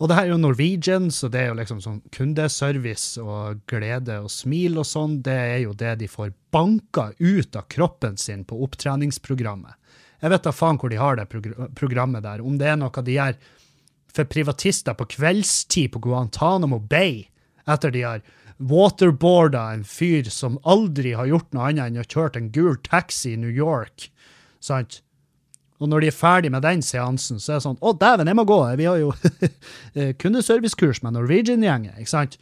Og det her er jo Norwegian, så det er jo liksom sånn kundeservice og glede og smil og sånn. Det er jo det de får banka ut av kroppen sin på opptreningsprogrammet. Jeg vet da faen hvor de har det progr programmet der. Om det er noe de gjør for privatister på kveldstid på Guantánamo Bay, etter de har waterboarda en fyr som aldri har gjort noe annet enn å kjørt en gul taxi i New York. Sant? Og når de er ferdig med den seansen, så er det sånn Å, dæven, jeg må gå! Vi har jo eh, kundeservicekurs med Norwegian-gjengen, ikke sant?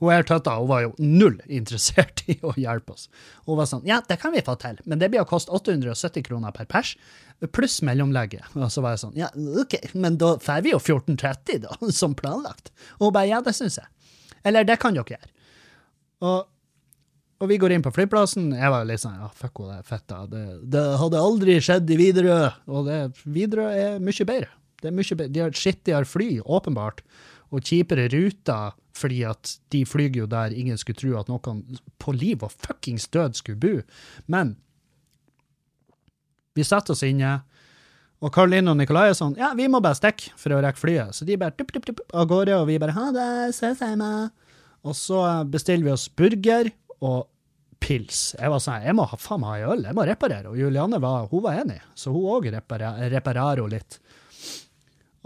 Hun her tøtta hun var jo null interessert i å hjelpe oss. Hun var sånn Ja, det kan vi få til, men det blir å koste 870 kroner per pers, pluss mellomlegget. Og så var jeg sånn Ja, OK, men da får vi jo 1430, da, som planlagt. Og hun bare Ja, det syns jeg. Eller det kan dere gjøre. Og, og vi går inn på flyplassen. Jeg var litt sånn Ja, fuck henne, det er fett, da. Det, det hadde aldri skjedd i Widerøe. Og det, Widerøe er mye bedre. Det er mye bedre. De har skittigere fly, åpenbart, og kjipere ruter, fordi at de flyger jo der ingen skulle tro at noen på liv og fuckings død skulle bo. Men vi setter oss inne, og Karoline og Nikolai er sånn Ja, vi må bare stikke for å rekke flyet. Så de bare dupp, dupp, dupp, av gårde, og vi bare Ha det, ses hjemme. Og så bestiller vi oss burger og pils. Jeg var sånn Jeg må faen meg ha en øl, jeg må reparere. Og Julianne var, hun var enig, så hun òg reparerer litt.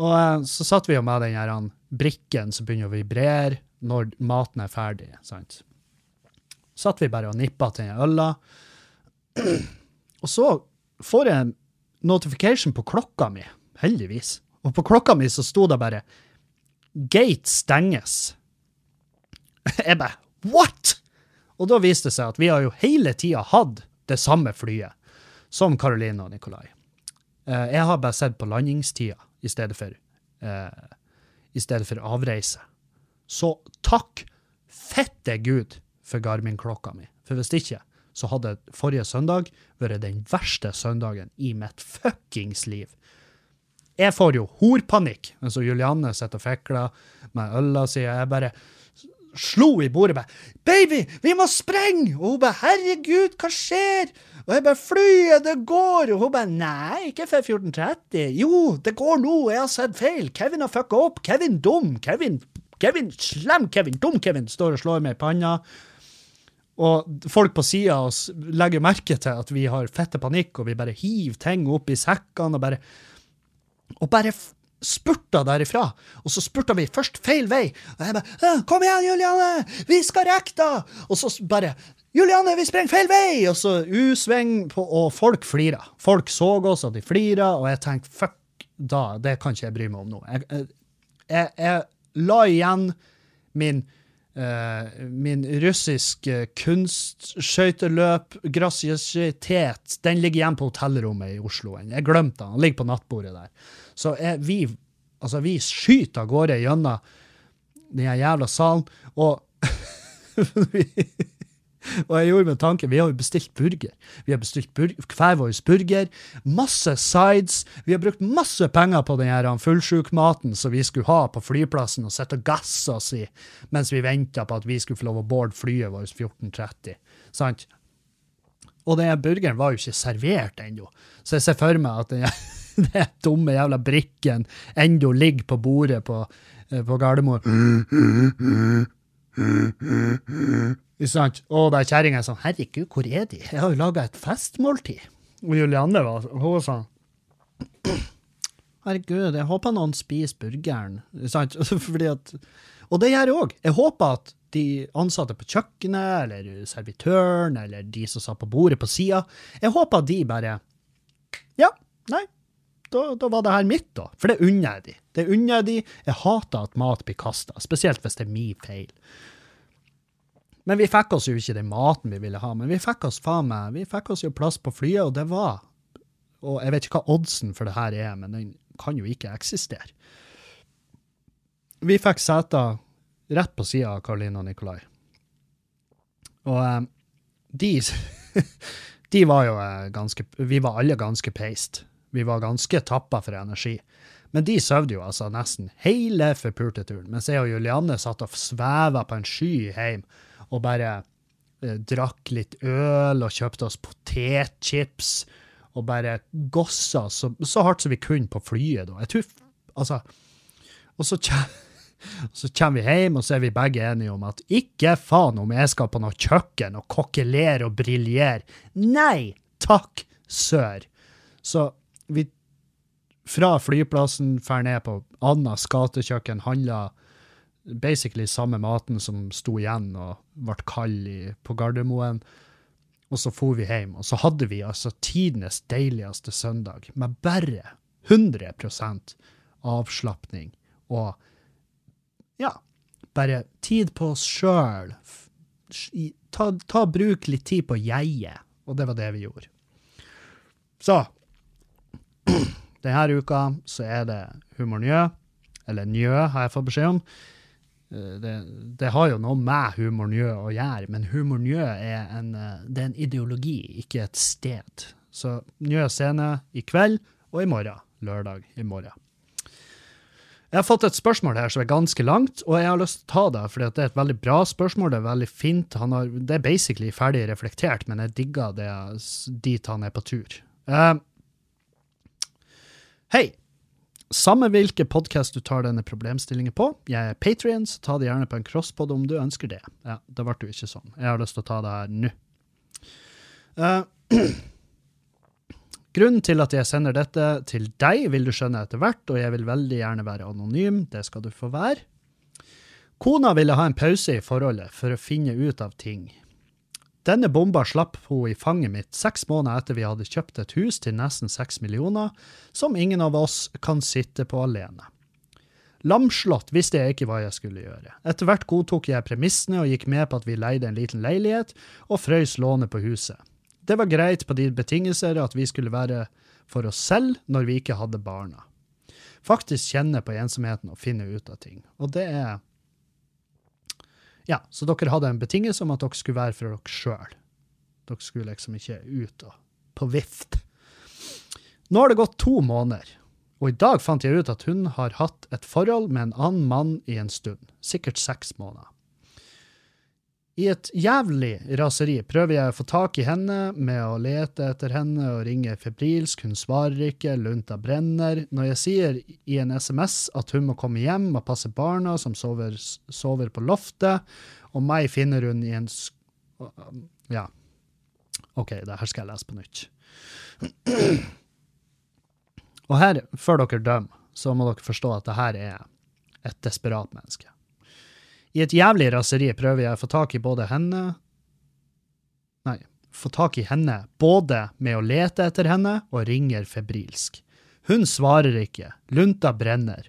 Og eh, så satt vi jo med den her brikken som begynner å vibrere når maten er ferdig. sant? Satt vi bare og nippa til den øla. Og så får jeg en notification på klokka mi, heldigvis. Og på klokka mi så sto det bare 'Gate stenges'. Jeg bare What?! Og da viste det seg at vi har jo hele tida hatt det samme flyet som Caroline og Nikolai. Eh, jeg har bare sett på landingstida i stedet for, eh, i stedet for avreise. Så takk fette Gud for Garmin-klokka mi. For hvis ikke, så hadde forrige søndag vært den verste søndagen i mitt fuckings liv. Jeg får jo horpanikk mens Julianne sitter og fikler med øla si. Jeg bare slo i bordet bare 'Baby, vi må sprenge!' Og hun bare 'Herregud, hva skjer?' Og jeg bare 'Flyet, det går!' Og hun bare 'Nei, ikke før 14.30'. 'Jo, det går nå, jeg har sett feil. Kevin har fucka opp. Kevin dum. Kevin, Kevin slem Kevin. Dum Kevin står og slår meg i panna. Og folk på sida av oss legger merke til at vi har fette panikk, og vi bare hiver ting opp i sekkene og bare Og bare spurter derifra. Og så spurta vi først feil vei. Og jeg bare 'Kom igjen, Juliane! Vi skal rekke da!' Og så bare 'Juliane, vi sprenger feil vei!' Og så U-sving, og folk flira. Folk så oss, og de flira, og jeg tenkte 'fuck, da, det kan ikke jeg bry meg om nå'. Jeg, jeg, jeg, la igjen min Uh, min russiske kunstskøyteløp, grasiositet, den ligger igjen på hotellrommet i Oslo. Jeg glemte den. Den ligger på nattbordet der. Så er vi, altså, vi skyter av gårde gjennom den jævla salen, og og jeg gjorde meg tanken, vi har jo bestilt burger. Vi har bestilt burger, hver vår burger, masse sides. Vi har brukt masse penger på den fullsjukmaten som vi skulle ha på flyplassen og sitte og gasse oss i mens vi venta på at vi skulle få lov å boarde flyet vårt 14.30. Sant? Og den burgeren var jo ikke servert ennå, så jeg ser for meg at den, den dumme jævla brikken ennå ligger på bordet på, eh, på Gardermoen. Ikke sant? Og der kjerringa er sånn Herregud, hvor er de? Jeg har jo laga et festmåltid. Og Julianne var, hun sa, Herregud, jeg håper noen spiser burgeren. Sant? Fordi at, og det gjør jeg òg. Jeg håper at de ansatte på kjøkkenet, eller servitøren, eller de som satt på bordet på sida, jeg håper at de bare Ja, nei, da, da var det her mitt, da. For det unner jeg de. Det unner jeg de. Jeg hater at mat blir kasta, spesielt hvis det er min feil. Men vi fikk oss jo ikke den maten vi ville ha, men vi fikk oss faen meg, vi fikk oss jo plass på flyet, og det var Og jeg vet ikke hva oddsen for det her er, men den kan jo ikke eksistere. Vi fikk seter rett på sida av Karoline og Nikolai. Og um, de De var jo eh, ganske Vi var alle ganske peist. Vi var ganske tappa for energi. Men de sov jo altså nesten hele forpulte turen, mens jeg og Julianne satt og sveva på en sky hjem og bare eh, drakk litt øl og kjøpte oss potetchips og bare gossa så, så hardt som vi kunne på flyet. da. Jeg tror, altså, Og så så kommer vi hjem, og så er vi begge enige om at ikke faen om jeg skal på noe kjøkken og kokkelere og briljere. Nei takk, sør. Så vi fra flyplassen drar ned på Annas gatekjøkken, handler basically samme maten som sto igjen og ble kald i, på Gardermoen. Og så for vi hjem, og så hadde vi altså tidenes deiligste søndag med bare 100% avslapning og ja, bare tid på oss sjøl. Ta, ta bruk litt tid på jeget. Og det var det vi gjorde. Så denne uka så er det Humor Njø, eller Njø har jeg fått beskjed om. Eh, Det, det har jo noe med Humor Njø å gjøre, men Humor Njø er en, eh, det er en ideologi, ikke et sted. Så Njø scene i kveld og i morgen. Lørdag i morgen. Jeg har fått et spørsmål her som er ganske langt, og jeg har lyst til å ta det, for det er et veldig bra spørsmål. Det er veldig fint. Har, det er basically ferdig reflektert, men jeg digger det dit han er på tur. Eh, Hei! Samme hvilke podkast du tar denne problemstillingen på. Jeg er Patrion, så ta det gjerne på en crosspod om du ønsker det. Ja, det ble jo ikke sånn. Jeg har lyst til å ta det her nå. Uh, Grunnen til at jeg sender dette til deg, vil du skjønne etter hvert, og jeg vil veldig gjerne være anonym. Det skal du få være. Kona ville ha en pause i forholdet for å finne ut av ting. Denne bomba slapp hun i fanget mitt seks måneder etter vi hadde kjøpt et hus til nesten seks millioner, som ingen av oss kan sitte på alene. Lamslått visste jeg ikke hva jeg skulle gjøre. Etter hvert godtok jeg premissene og gikk med på at vi leide en liten leilighet og frøys lånet på huset. Det var greit på de betingelser at vi skulle være for oss selv når vi ikke hadde barna. Faktisk kjenne på ensomheten og finne ut av ting. Og det er Ja, så dere hadde en betingelse om at dere skulle være for dere sjøl. Dere skulle liksom ikke ut og på vift. Nå har det gått to måneder, og i dag fant jeg ut at hun har hatt et forhold med en annen mann i en stund, sikkert seks måneder. I et jævlig raseri prøver jeg å få tak i henne med å lete etter henne og ringe febrilsk, hun svarer ikke, lunta brenner. Når jeg sier i en SMS at hun må komme hjem og passe barna som sover, sover på loftet, og meg finner hun i en sk- Ja. OK, det her skal jeg lese på nytt. Og her, før dere dømmer, så må dere forstå at det her er et desperat menneske. I et jævlig raseri prøver jeg å få tak i både henne Nei, få tak i henne både med å lete etter henne og ringer febrilsk. Hun svarer ikke, lunta brenner.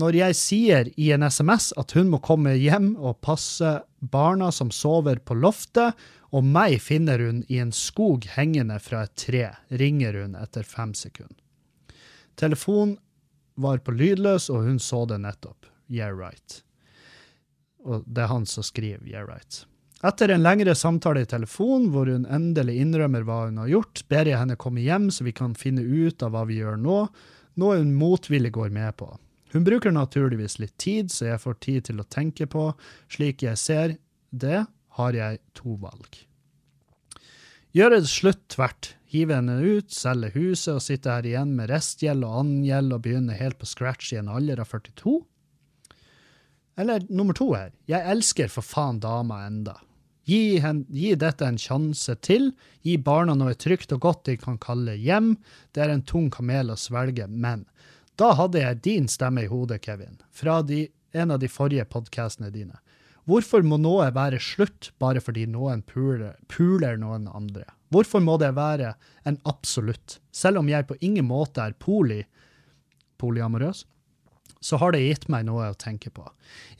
Når jeg sier i en SMS at hun må komme hjem og passe barna som sover på loftet, og meg finner hun i en skog hengende fra et tre, ringer hun etter fem sekunder. Telefonen var på lydløs, og hun så det nettopp. Yeah right. Og det er han som skriver yeah right. Etter en lengre samtale i telefon, hvor hun endelig innrømmer hva hun har gjort, ber jeg henne komme hjem så vi kan finne ut av hva vi gjør nå, noe hun motvillig går med på. Hun bruker naturligvis litt tid, så jeg får tid til å tenke på. Slik jeg ser det, har jeg to valg. Gjøre det slutt tvert, hive henne ut, selge huset og sitte her igjen med restgjeld og annen gjeld og begynne helt på scratch i en alder av 42? Eller nummer to her, jeg elsker for faen dama enda. Gi, hen, gi, dette en sjanse til, gi barna noe trygt og godt de kan kalle hjem. Det er en tung kamel å svelge, men da hadde jeg din stemme i hodet, Kevin, fra de, en av de forrige podkastene dine. Hvorfor må noe være slutt bare fordi noen puler, puler, noen andre? Hvorfor må det være en absolutt? Selv om jeg på ingen måte er poli, polyamorøs, så har det gitt meg noe å tenke på.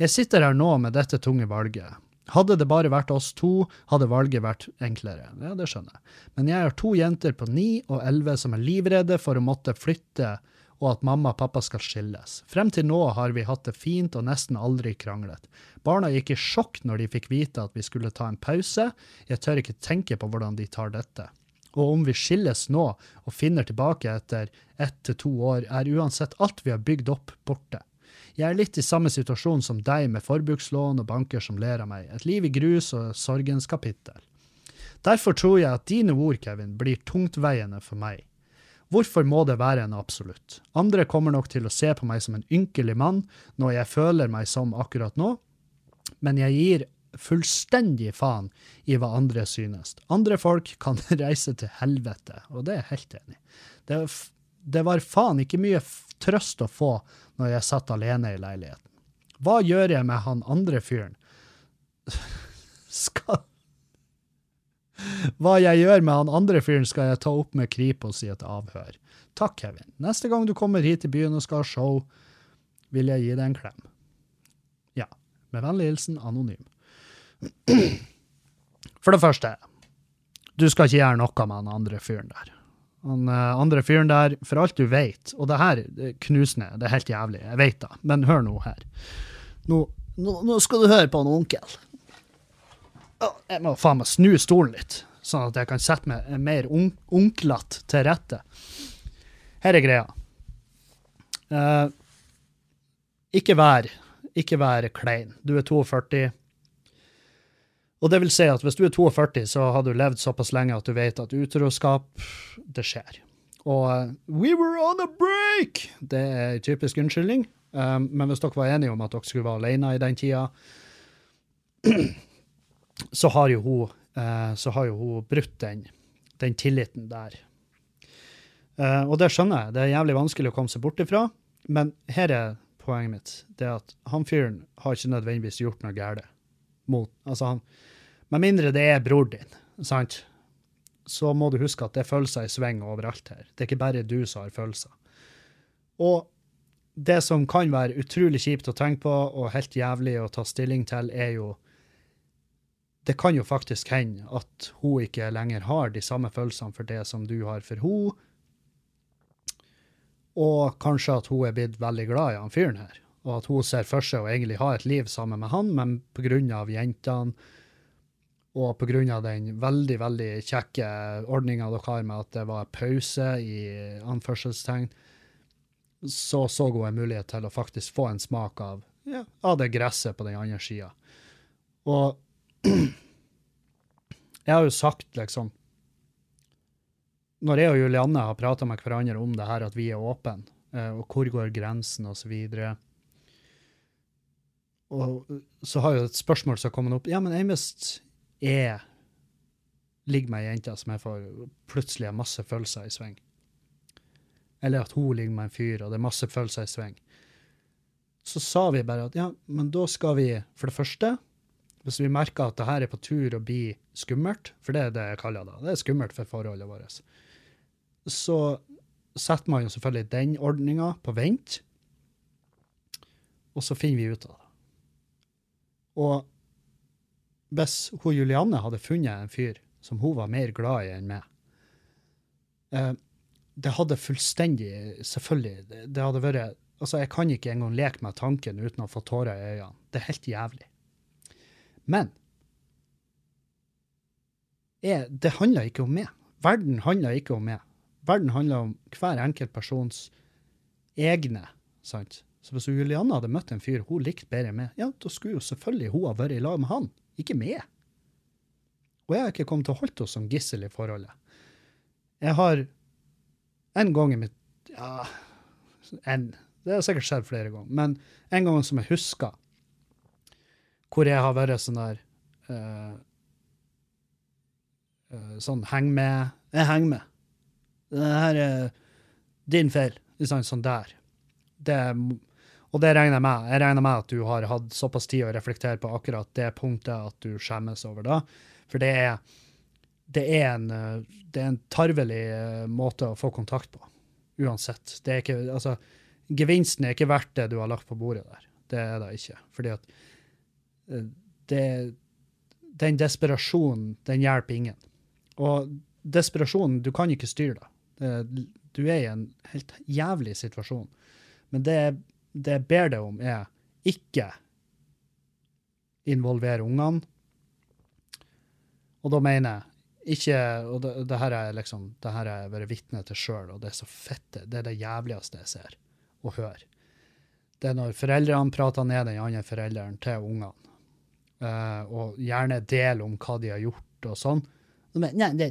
Jeg sitter her nå med dette tunge valget. Hadde det bare vært oss to, hadde valget vært enklere. Ja, det skjønner jeg. Men jeg har to jenter på ni og elleve som er livredde for å måtte flytte og at mamma og pappa skal skilles. Frem til nå har vi hatt det fint og nesten aldri kranglet. Barna gikk i sjokk når de fikk vite at vi skulle ta en pause. Jeg tør ikke tenke på hvordan de tar dette. Og om vi skilles nå og finner tilbake etter ett til to år, er uansett alt vi har bygd opp, borte. Jeg er litt i samme situasjon som deg med forbrukslån og banker som ler av meg. Et liv i grus og sorgens kapittel. Derfor tror jeg at dine ord, Kevin, blir tungtveiende for meg. Hvorfor må det være en absolutt? Andre kommer nok til å se på meg som en ynkelig mann, noe jeg føler meg som akkurat nå, men jeg gir fullstendig faen i hva andre synes. Andre folk kan reise til helvete, og det er jeg helt enig i. Det, det, var faen ikke mye trøst å få når jeg satt alene i leiligheten. Hva gjør jeg med han andre fyren? Skal Hva jeg gjør med han andre fyren, skal jeg ta opp med Kripos i et avhør. Takk, Kevin. Neste gang du kommer hit til byen og skal ha show, vil jeg gi deg en klem. Ja. Med vennlig hilsen Anonym. For det første, du skal ikke gjøre noe med han andre fyren der. Han uh, andre fyren der, for alt du vet, og det her knusende, det er helt jævlig, jeg vet det, men hør nå her. Nå, nå, nå skal du høre på han onkel. Jeg må faen meg snu stolen litt, sånn at jeg kan sette meg mer un onklete til rette. Her er greia. Uh, ikke vær, ikke vær klein. Du er 42. Og det vil si at hvis du er 42, så har du levd såpass lenge at du vet at utroskap, det skjer. Og uh, we were on a break! Det er en typisk unnskyldning. Um, men hvis dere var enige om at dere skulle være alene i den tida, så har jo hun, uh, så har jo hun brutt den, den tilliten der. Uh, og det skjønner jeg. Det er jævlig vanskelig å komme seg bort ifra. Men her er poenget mitt. Det er at han fyren har ikke nødvendigvis gjort noe galt. Mot, altså han, med mindre det er bror din, sant? så må du huske at det er følelser i sving overalt her. Det er ikke bare du som har følelser. Og det som kan være utrolig kjipt å tenke på og helt jævlig å ta stilling til, er jo Det kan jo faktisk hende at hun ikke lenger har de samme følelsene for det som du har for hun, og kanskje at hun er blitt veldig glad i han fyren her, og at hun ser for seg å egentlig ha et liv sammen med han, men pga. jentene og pga. den veldig veldig kjekke ordninga dere har med at det var pause, i anførselstegn, så så hun en mulighet til å faktisk få en smak av, ja, av det gresset på den andre sida. Og jeg har jo sagt, liksom Når jeg og Julianne har prata med hverandre om det her, at vi er åpne, eh, og hvor går grensen, og så og så har jo et spørsmål som har kommet opp. Ja, men Eimest, jeg ligger med ei jente som jeg får plutselig har masse følelser i sving. Eller at hun ligger med en fyr, og det er masse følelser i sving. Så sa vi bare at ja, men da skal vi for det første Hvis vi merker at det her er på tur å bli skummelt, for det er det jeg kaller det, det er skummelt for forholdet vårt, så setter man jo selvfølgelig den ordninga på vent, og så finner vi ut av det. Og hvis hun Julianne hadde funnet en fyr som hun var mer glad i enn meg eh, Det hadde fullstendig Selvfølgelig. Det, det hadde vært Altså, jeg kan ikke engang leke med tanken uten å få tårer i øynene. Det er helt jævlig. Men jeg, det handler ikke om meg. Verden handler ikke om meg. Verden handler om hver enkelt persons egne. sant? Så hvis Julianne hadde møtt en fyr hun likte bedre enn meg, ja, da skulle jo selvfølgelig hun ha vært i lag med han, ikke med. Og jeg har ikke kommet til å holde henne som gissel i forholdet. Jeg har en gang i mitt Ja, en. Det har sikkert skjedd flere ganger. Men en gang som jeg husker, hvor jeg har vært sånn der uh, Sånn heng med Jeg henger med. Det her er din feil. Sånn, der. Det, og det regner jeg med. Jeg regner med at du har hatt såpass tid å reflektere på akkurat det punktet at du skjemmes over det. For det er, det er, en, det er en tarvelig måte å få kontakt på. Uansett. Det er ikke, altså, gevinsten er ikke verdt det du har lagt på bordet der. Det er det ikke. Fordi at det, den desperasjonen, den hjelper ingen. Og desperasjonen, du kan ikke styre det. Du er i en helt jævlig situasjon. Men det, det jeg ber deg om, er ikke involvere ungene. Og da mener jeg ikke Og det, det her er liksom, det her har jeg vært vitne til sjøl, og det er så fette. Det er det jævligste jeg ser og hører. Det er når foreldrene prater ned den andre forelderen til ungene, uh, og gjerne deler om hva de har gjort og sånn. Men, nei, det,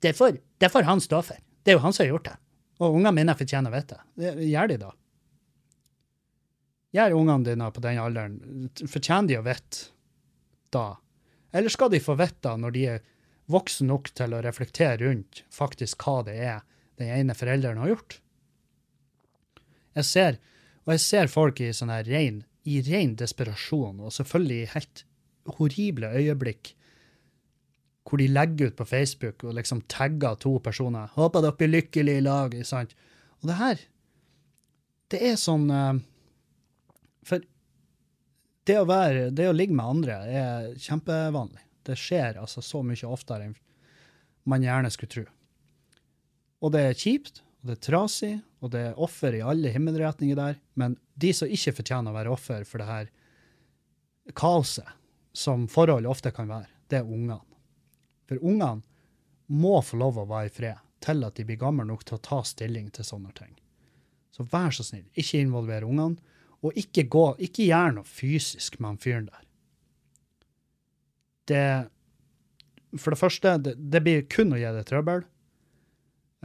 det, får, det får han stå for. Det er jo han som har gjort det. Og ungene mine fortjener å vite det. Gjør de da? Gjør ungene dine på den alderen, fortjener de å vite da? Eller skal de få vite når de er voksne nok til å reflektere rundt faktisk hva det er den ene forelderen har gjort? Jeg ser, og jeg ser folk i sånn her rein, i ren desperasjon, og selvfølgelig i helt horrible øyeblikk, hvor de legger ut på Facebook og liksom tagger to personer. 'Håper dere blir lykkelige i lag.' sant? Og det her, det er sånn uh, For det å, være, det å ligge med andre er kjempevanlig. Det skjer altså så mye oftere enn man gjerne skulle tro. Og det er kjipt, og det er trasig, og det er offer i alle himmelretninger der. Men de som ikke fortjener å være offer for det her kaoset, som forhold ofte kan være, det er ungene. For ungene må få lov å være i fred til at de blir gamle nok til å ta stilling til sånne ting. Så vær så snill, ikke involver ungene, og ikke, gå, ikke gjør noe fysisk med han fyren der. Det For det første, det, det blir kun å gi deg trøbbel.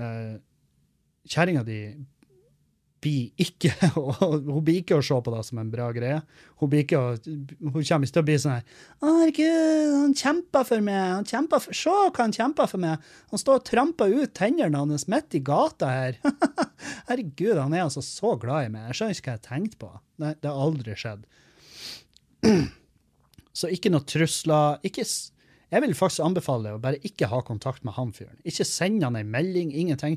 Uh, Kjerringa di ikke Hun blir ikke å se på det som en bra greie. Hun, blir ikke å, hun kommer ikke til å bli sånn her herregud, han kjemper for meg. han kjemper for, Se hva han kjemper for meg. Han står og tramper ut tennene hans midt i gata her. herregud, han er altså så glad i meg. Jeg skjønner ikke hva jeg tenkte på. Nei, det har aldri skjedd. Så ikke noe trusler. ikke... Jeg vil faktisk anbefale deg å bare ikke ha kontakt med han fyren. Ikke send han en melding, ingenting.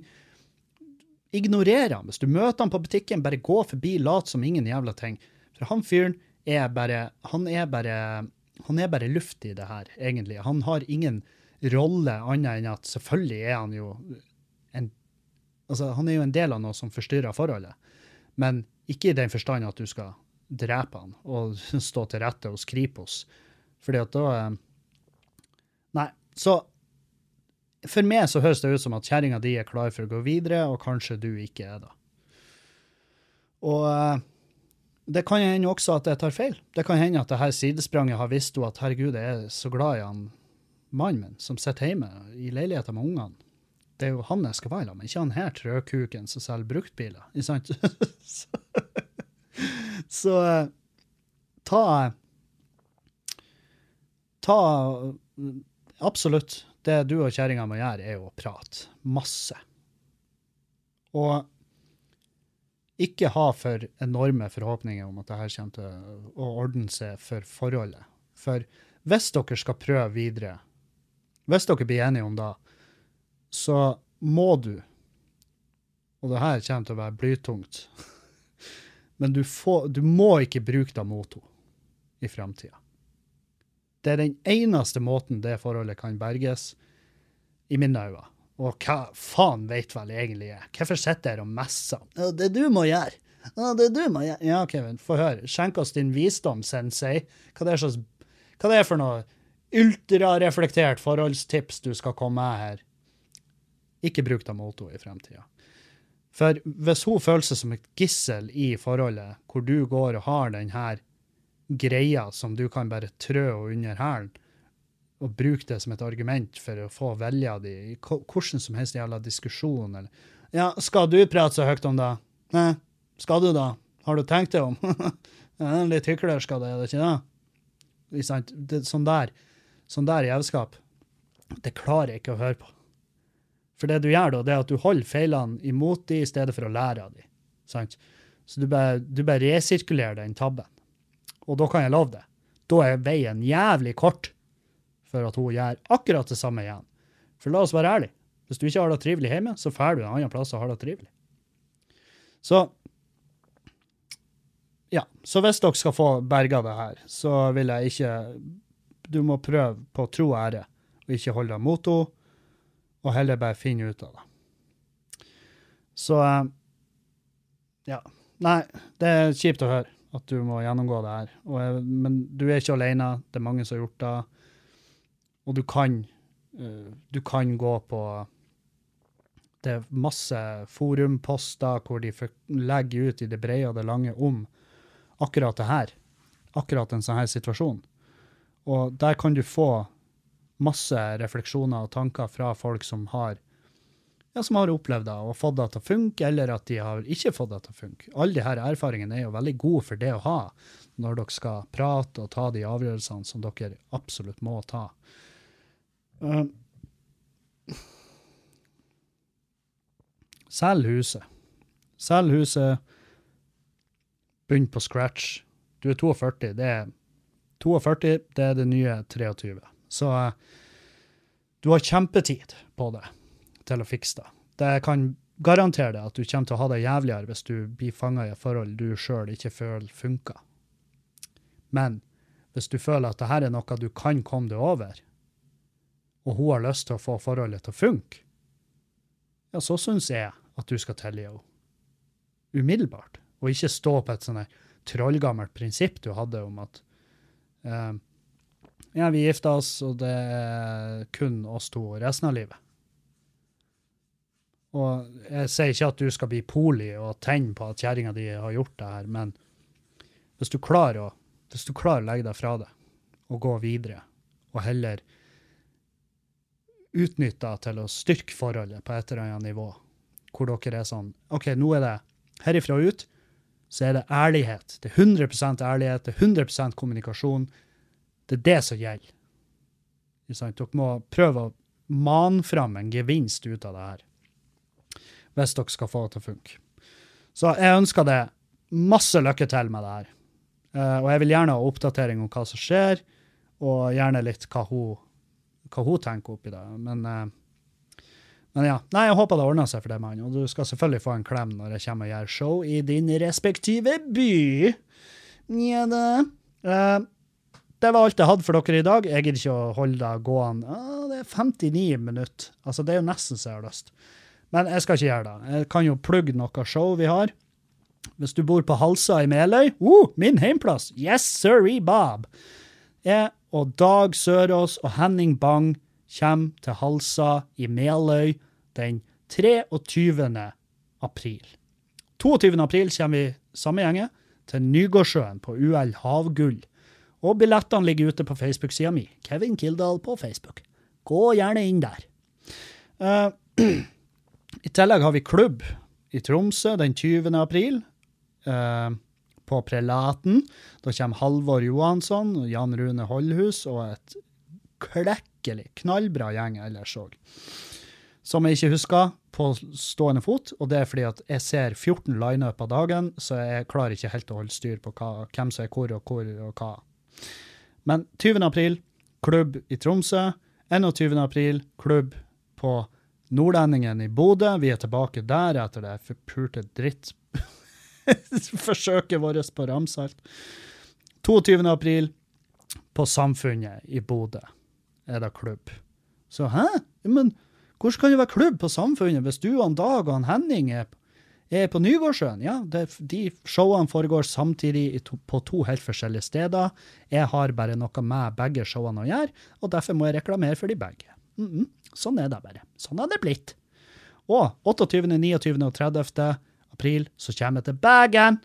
Ignorer han. Hvis du møter han på butikken, bare gå forbi, lat som ingen jævla ting. For han fyren er bare Han er bare han er bare luft i det her, egentlig. Han har ingen rolle annet enn at selvfølgelig er han jo en Altså, han er jo en del av noe som forstyrrer forholdet, men ikke i den forstand at du skal drepe han og stå til rette hos Kripos, fordi at da eh, Nei. Så for meg så høres det ut som at kjerringa di er klar for å gå videre, og kanskje du ikke er det. Og eh, det kan hende også at jeg tar feil. Det kan hende at det her sidespranget har visst at herregud, jeg er så glad i han mannen min som sitter hjemme i leiligheten med ungene. Det er jo han jeg skal være sammen med, ikke han her trøkuken som selger bruktbiler. Ikke sant? så, så ta Ta absolutt. Det du og kjerringa må gjøre, er jo å prate. Masse. Og ikke ha for enorme forhåpninger om at det her kommer til å ordne seg for forholdet. For hvis dere skal prøve videre, hvis dere blir enige om det, så må du Og det her kommer til å være blytungt. Men du, får, du må ikke bruke det mot henne i framtida. Det er den eneste måten det forholdet kan berges, i mine øyne. Og hva faen vet vel egentlig jeg? Hvorfor sitter jeg og messer? Det du må gjøre. Det du må gjøre. Ja, Kevin, få høre. Skjenk oss din visdom, sensei. Hva det er, slags, hva det er for noe ultrareflektert forholdstips du skal komme med her? Ikke bruk det mot i fremtida. For hvis hun føler seg som et gissel i forholdet, hvor du går og har den her greia som du kan bare trø under hælen, og bruke det som et argument for å få velge di i hvordan som helst jævla diskusjon. Eller. Ja, skal du prate så høyt om det? Nei, skal du da? Har du tenkt deg om? det er litt hyklersk av det, er det ikke det? det sånn der sånn der jævskap, det klarer jeg ikke å høre på. For det du gjør da, det er at du holder feilene imot de i stedet for å lære av de. Sant? Så du bare, du bare resirkulerer den tabben. Og da kan jeg love det. Da er veien jævlig kort for at hun gjør akkurat det samme igjen. For la oss være ærlige. Hvis du ikke har det trivelig hjemme, så drar du en annen plass og har det trivelig. Så ja, så hvis dere skal få berga det her, så vil jeg ikke Du må prøve på tro og ære, og ikke holde deg mot henne, og heller bare finne ut av det. Så ja. Nei, det er kjipt å høre at du må gjennomgå det her. Og, men du er ikke alene, det er mange som har gjort det. Og du kan, uh, du kan gå på Det er masse forumposter hvor de legger ut i det brede og det lange om akkurat det her. Akkurat en sånn her situasjon. Og der kan du få masse refleksjoner og tanker fra folk som har ja, som har opplevd det og fått det til å funke, eller at de har ikke fått det til å funke. Alle disse erfaringene er jo veldig gode for det å ha når dere skal prate og ta de avgjørelsene som dere absolutt må ta. Uh, Selg huset. Selg huset. Begynn på scratch. Du er 42. Det er 42 det er det nye 23. Så uh, du har kjempetid på det til å fikse det. Det kan garantere deg at du kommer til å ha det jævligere hvis du blir fanga i et forhold du sjøl ikke føler funker. Men hvis du føler at dette er noe du kan komme deg over, og hun har lyst til å få forholdet til å funke, ja, så syns jeg at du skal tilgi henne. Umiddelbart. Og ikke stå på et sånt trollgammelt prinsipp du hadde om at uh, ja, vi gifta oss, og det er kun oss to resten av livet. Og jeg sier ikke at du skal bli poli og tenne på at kjerringa di har gjort det her, men hvis du klarer å, hvis du klarer å legge deg fra det og gå videre, og heller utnytte det til å styrke forholdet på et eller annet nivå, hvor dere er sånn OK, nå er det herifra og ut, så er det ærlighet. Det er 100 ærlighet, det er 100% kommunikasjon. Det er det som gjelder. Dere må prøve å mane fram en gevinst ut av det her hvis dere skal få det til å funke. Så jeg ønsker det masse lykke til med det her. Uh, og jeg vil gjerne ha oppdatering om hva som skjer, og gjerne litt hva hun, hva hun tenker oppi det. Men, uh, men ja. Nei, jeg håper det ordner seg for deg, mann. Og du skal selvfølgelig få en klem når jeg kommer og gjør show i din respektive by. Nja da. Uh, det var alt jeg hadde for dere i dag. Jeg gidder ikke å holde det gående. Det er 59 minutter. Altså, det er jo nesten så jeg har lyst. Men jeg skal ikke gjøre det. Jeg kan jo plugge noe show vi har. Hvis du bor på Halsa i Meløy, uh, min heimplass, yes sirree Bob. Jeg og Dag Sørås og Henning Bang kommer til Halsa i Meløy den 23. april. 22. april kommer vi samme gjenge til Nygårdsjøen på UL Havgull. Og billettene ligger ute på Facebook-sida mi. Kevin Kildahl på Facebook. Gå gjerne inn der. Uh, I tillegg har vi klubb i Tromsø den 20. april. Eh, på Prelaten. Da kommer Halvor Johansson Jan Rune Holdhus og et klekkelig, knallbra gjeng ellers òg. Som jeg ikke husker på stående fot, og det er fordi at jeg ser 14 lineup av dagen, så jeg klarer ikke helt å holde styr på hva, hvem som er hvor og hvor og hva. Men 20. april, klubb i Tromsø. 21. april, klubb på Nordlendingen i Bodø. Vi er tilbake der etter det forpulte drittforsøket vårt på Ramsalt. 22. april, på Samfunnet i Bodø er det klubb. Så hæ? Men hvordan kan det være klubb på Samfunnet hvis du og Dag og Henning er, er på Nygårdsjøen? Ja, de showene foregår samtidig på to helt forskjellige steder. Jeg har bare noe med begge showene å gjøre, og derfor må jeg reklamere for de begge. Mm -mm. Sånn er det bare. Sånn har det blitt. Og 28., 29. og 30. april så kommer jeg til Bergen.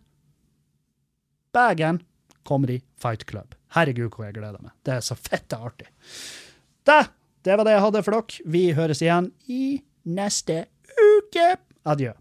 Bergen kommer i Fight Club. Herregud, hvor jeg gleder meg. Det er så fette artig. Det, det var det jeg hadde for dere. Vi høres igjen i neste uke. Adjø.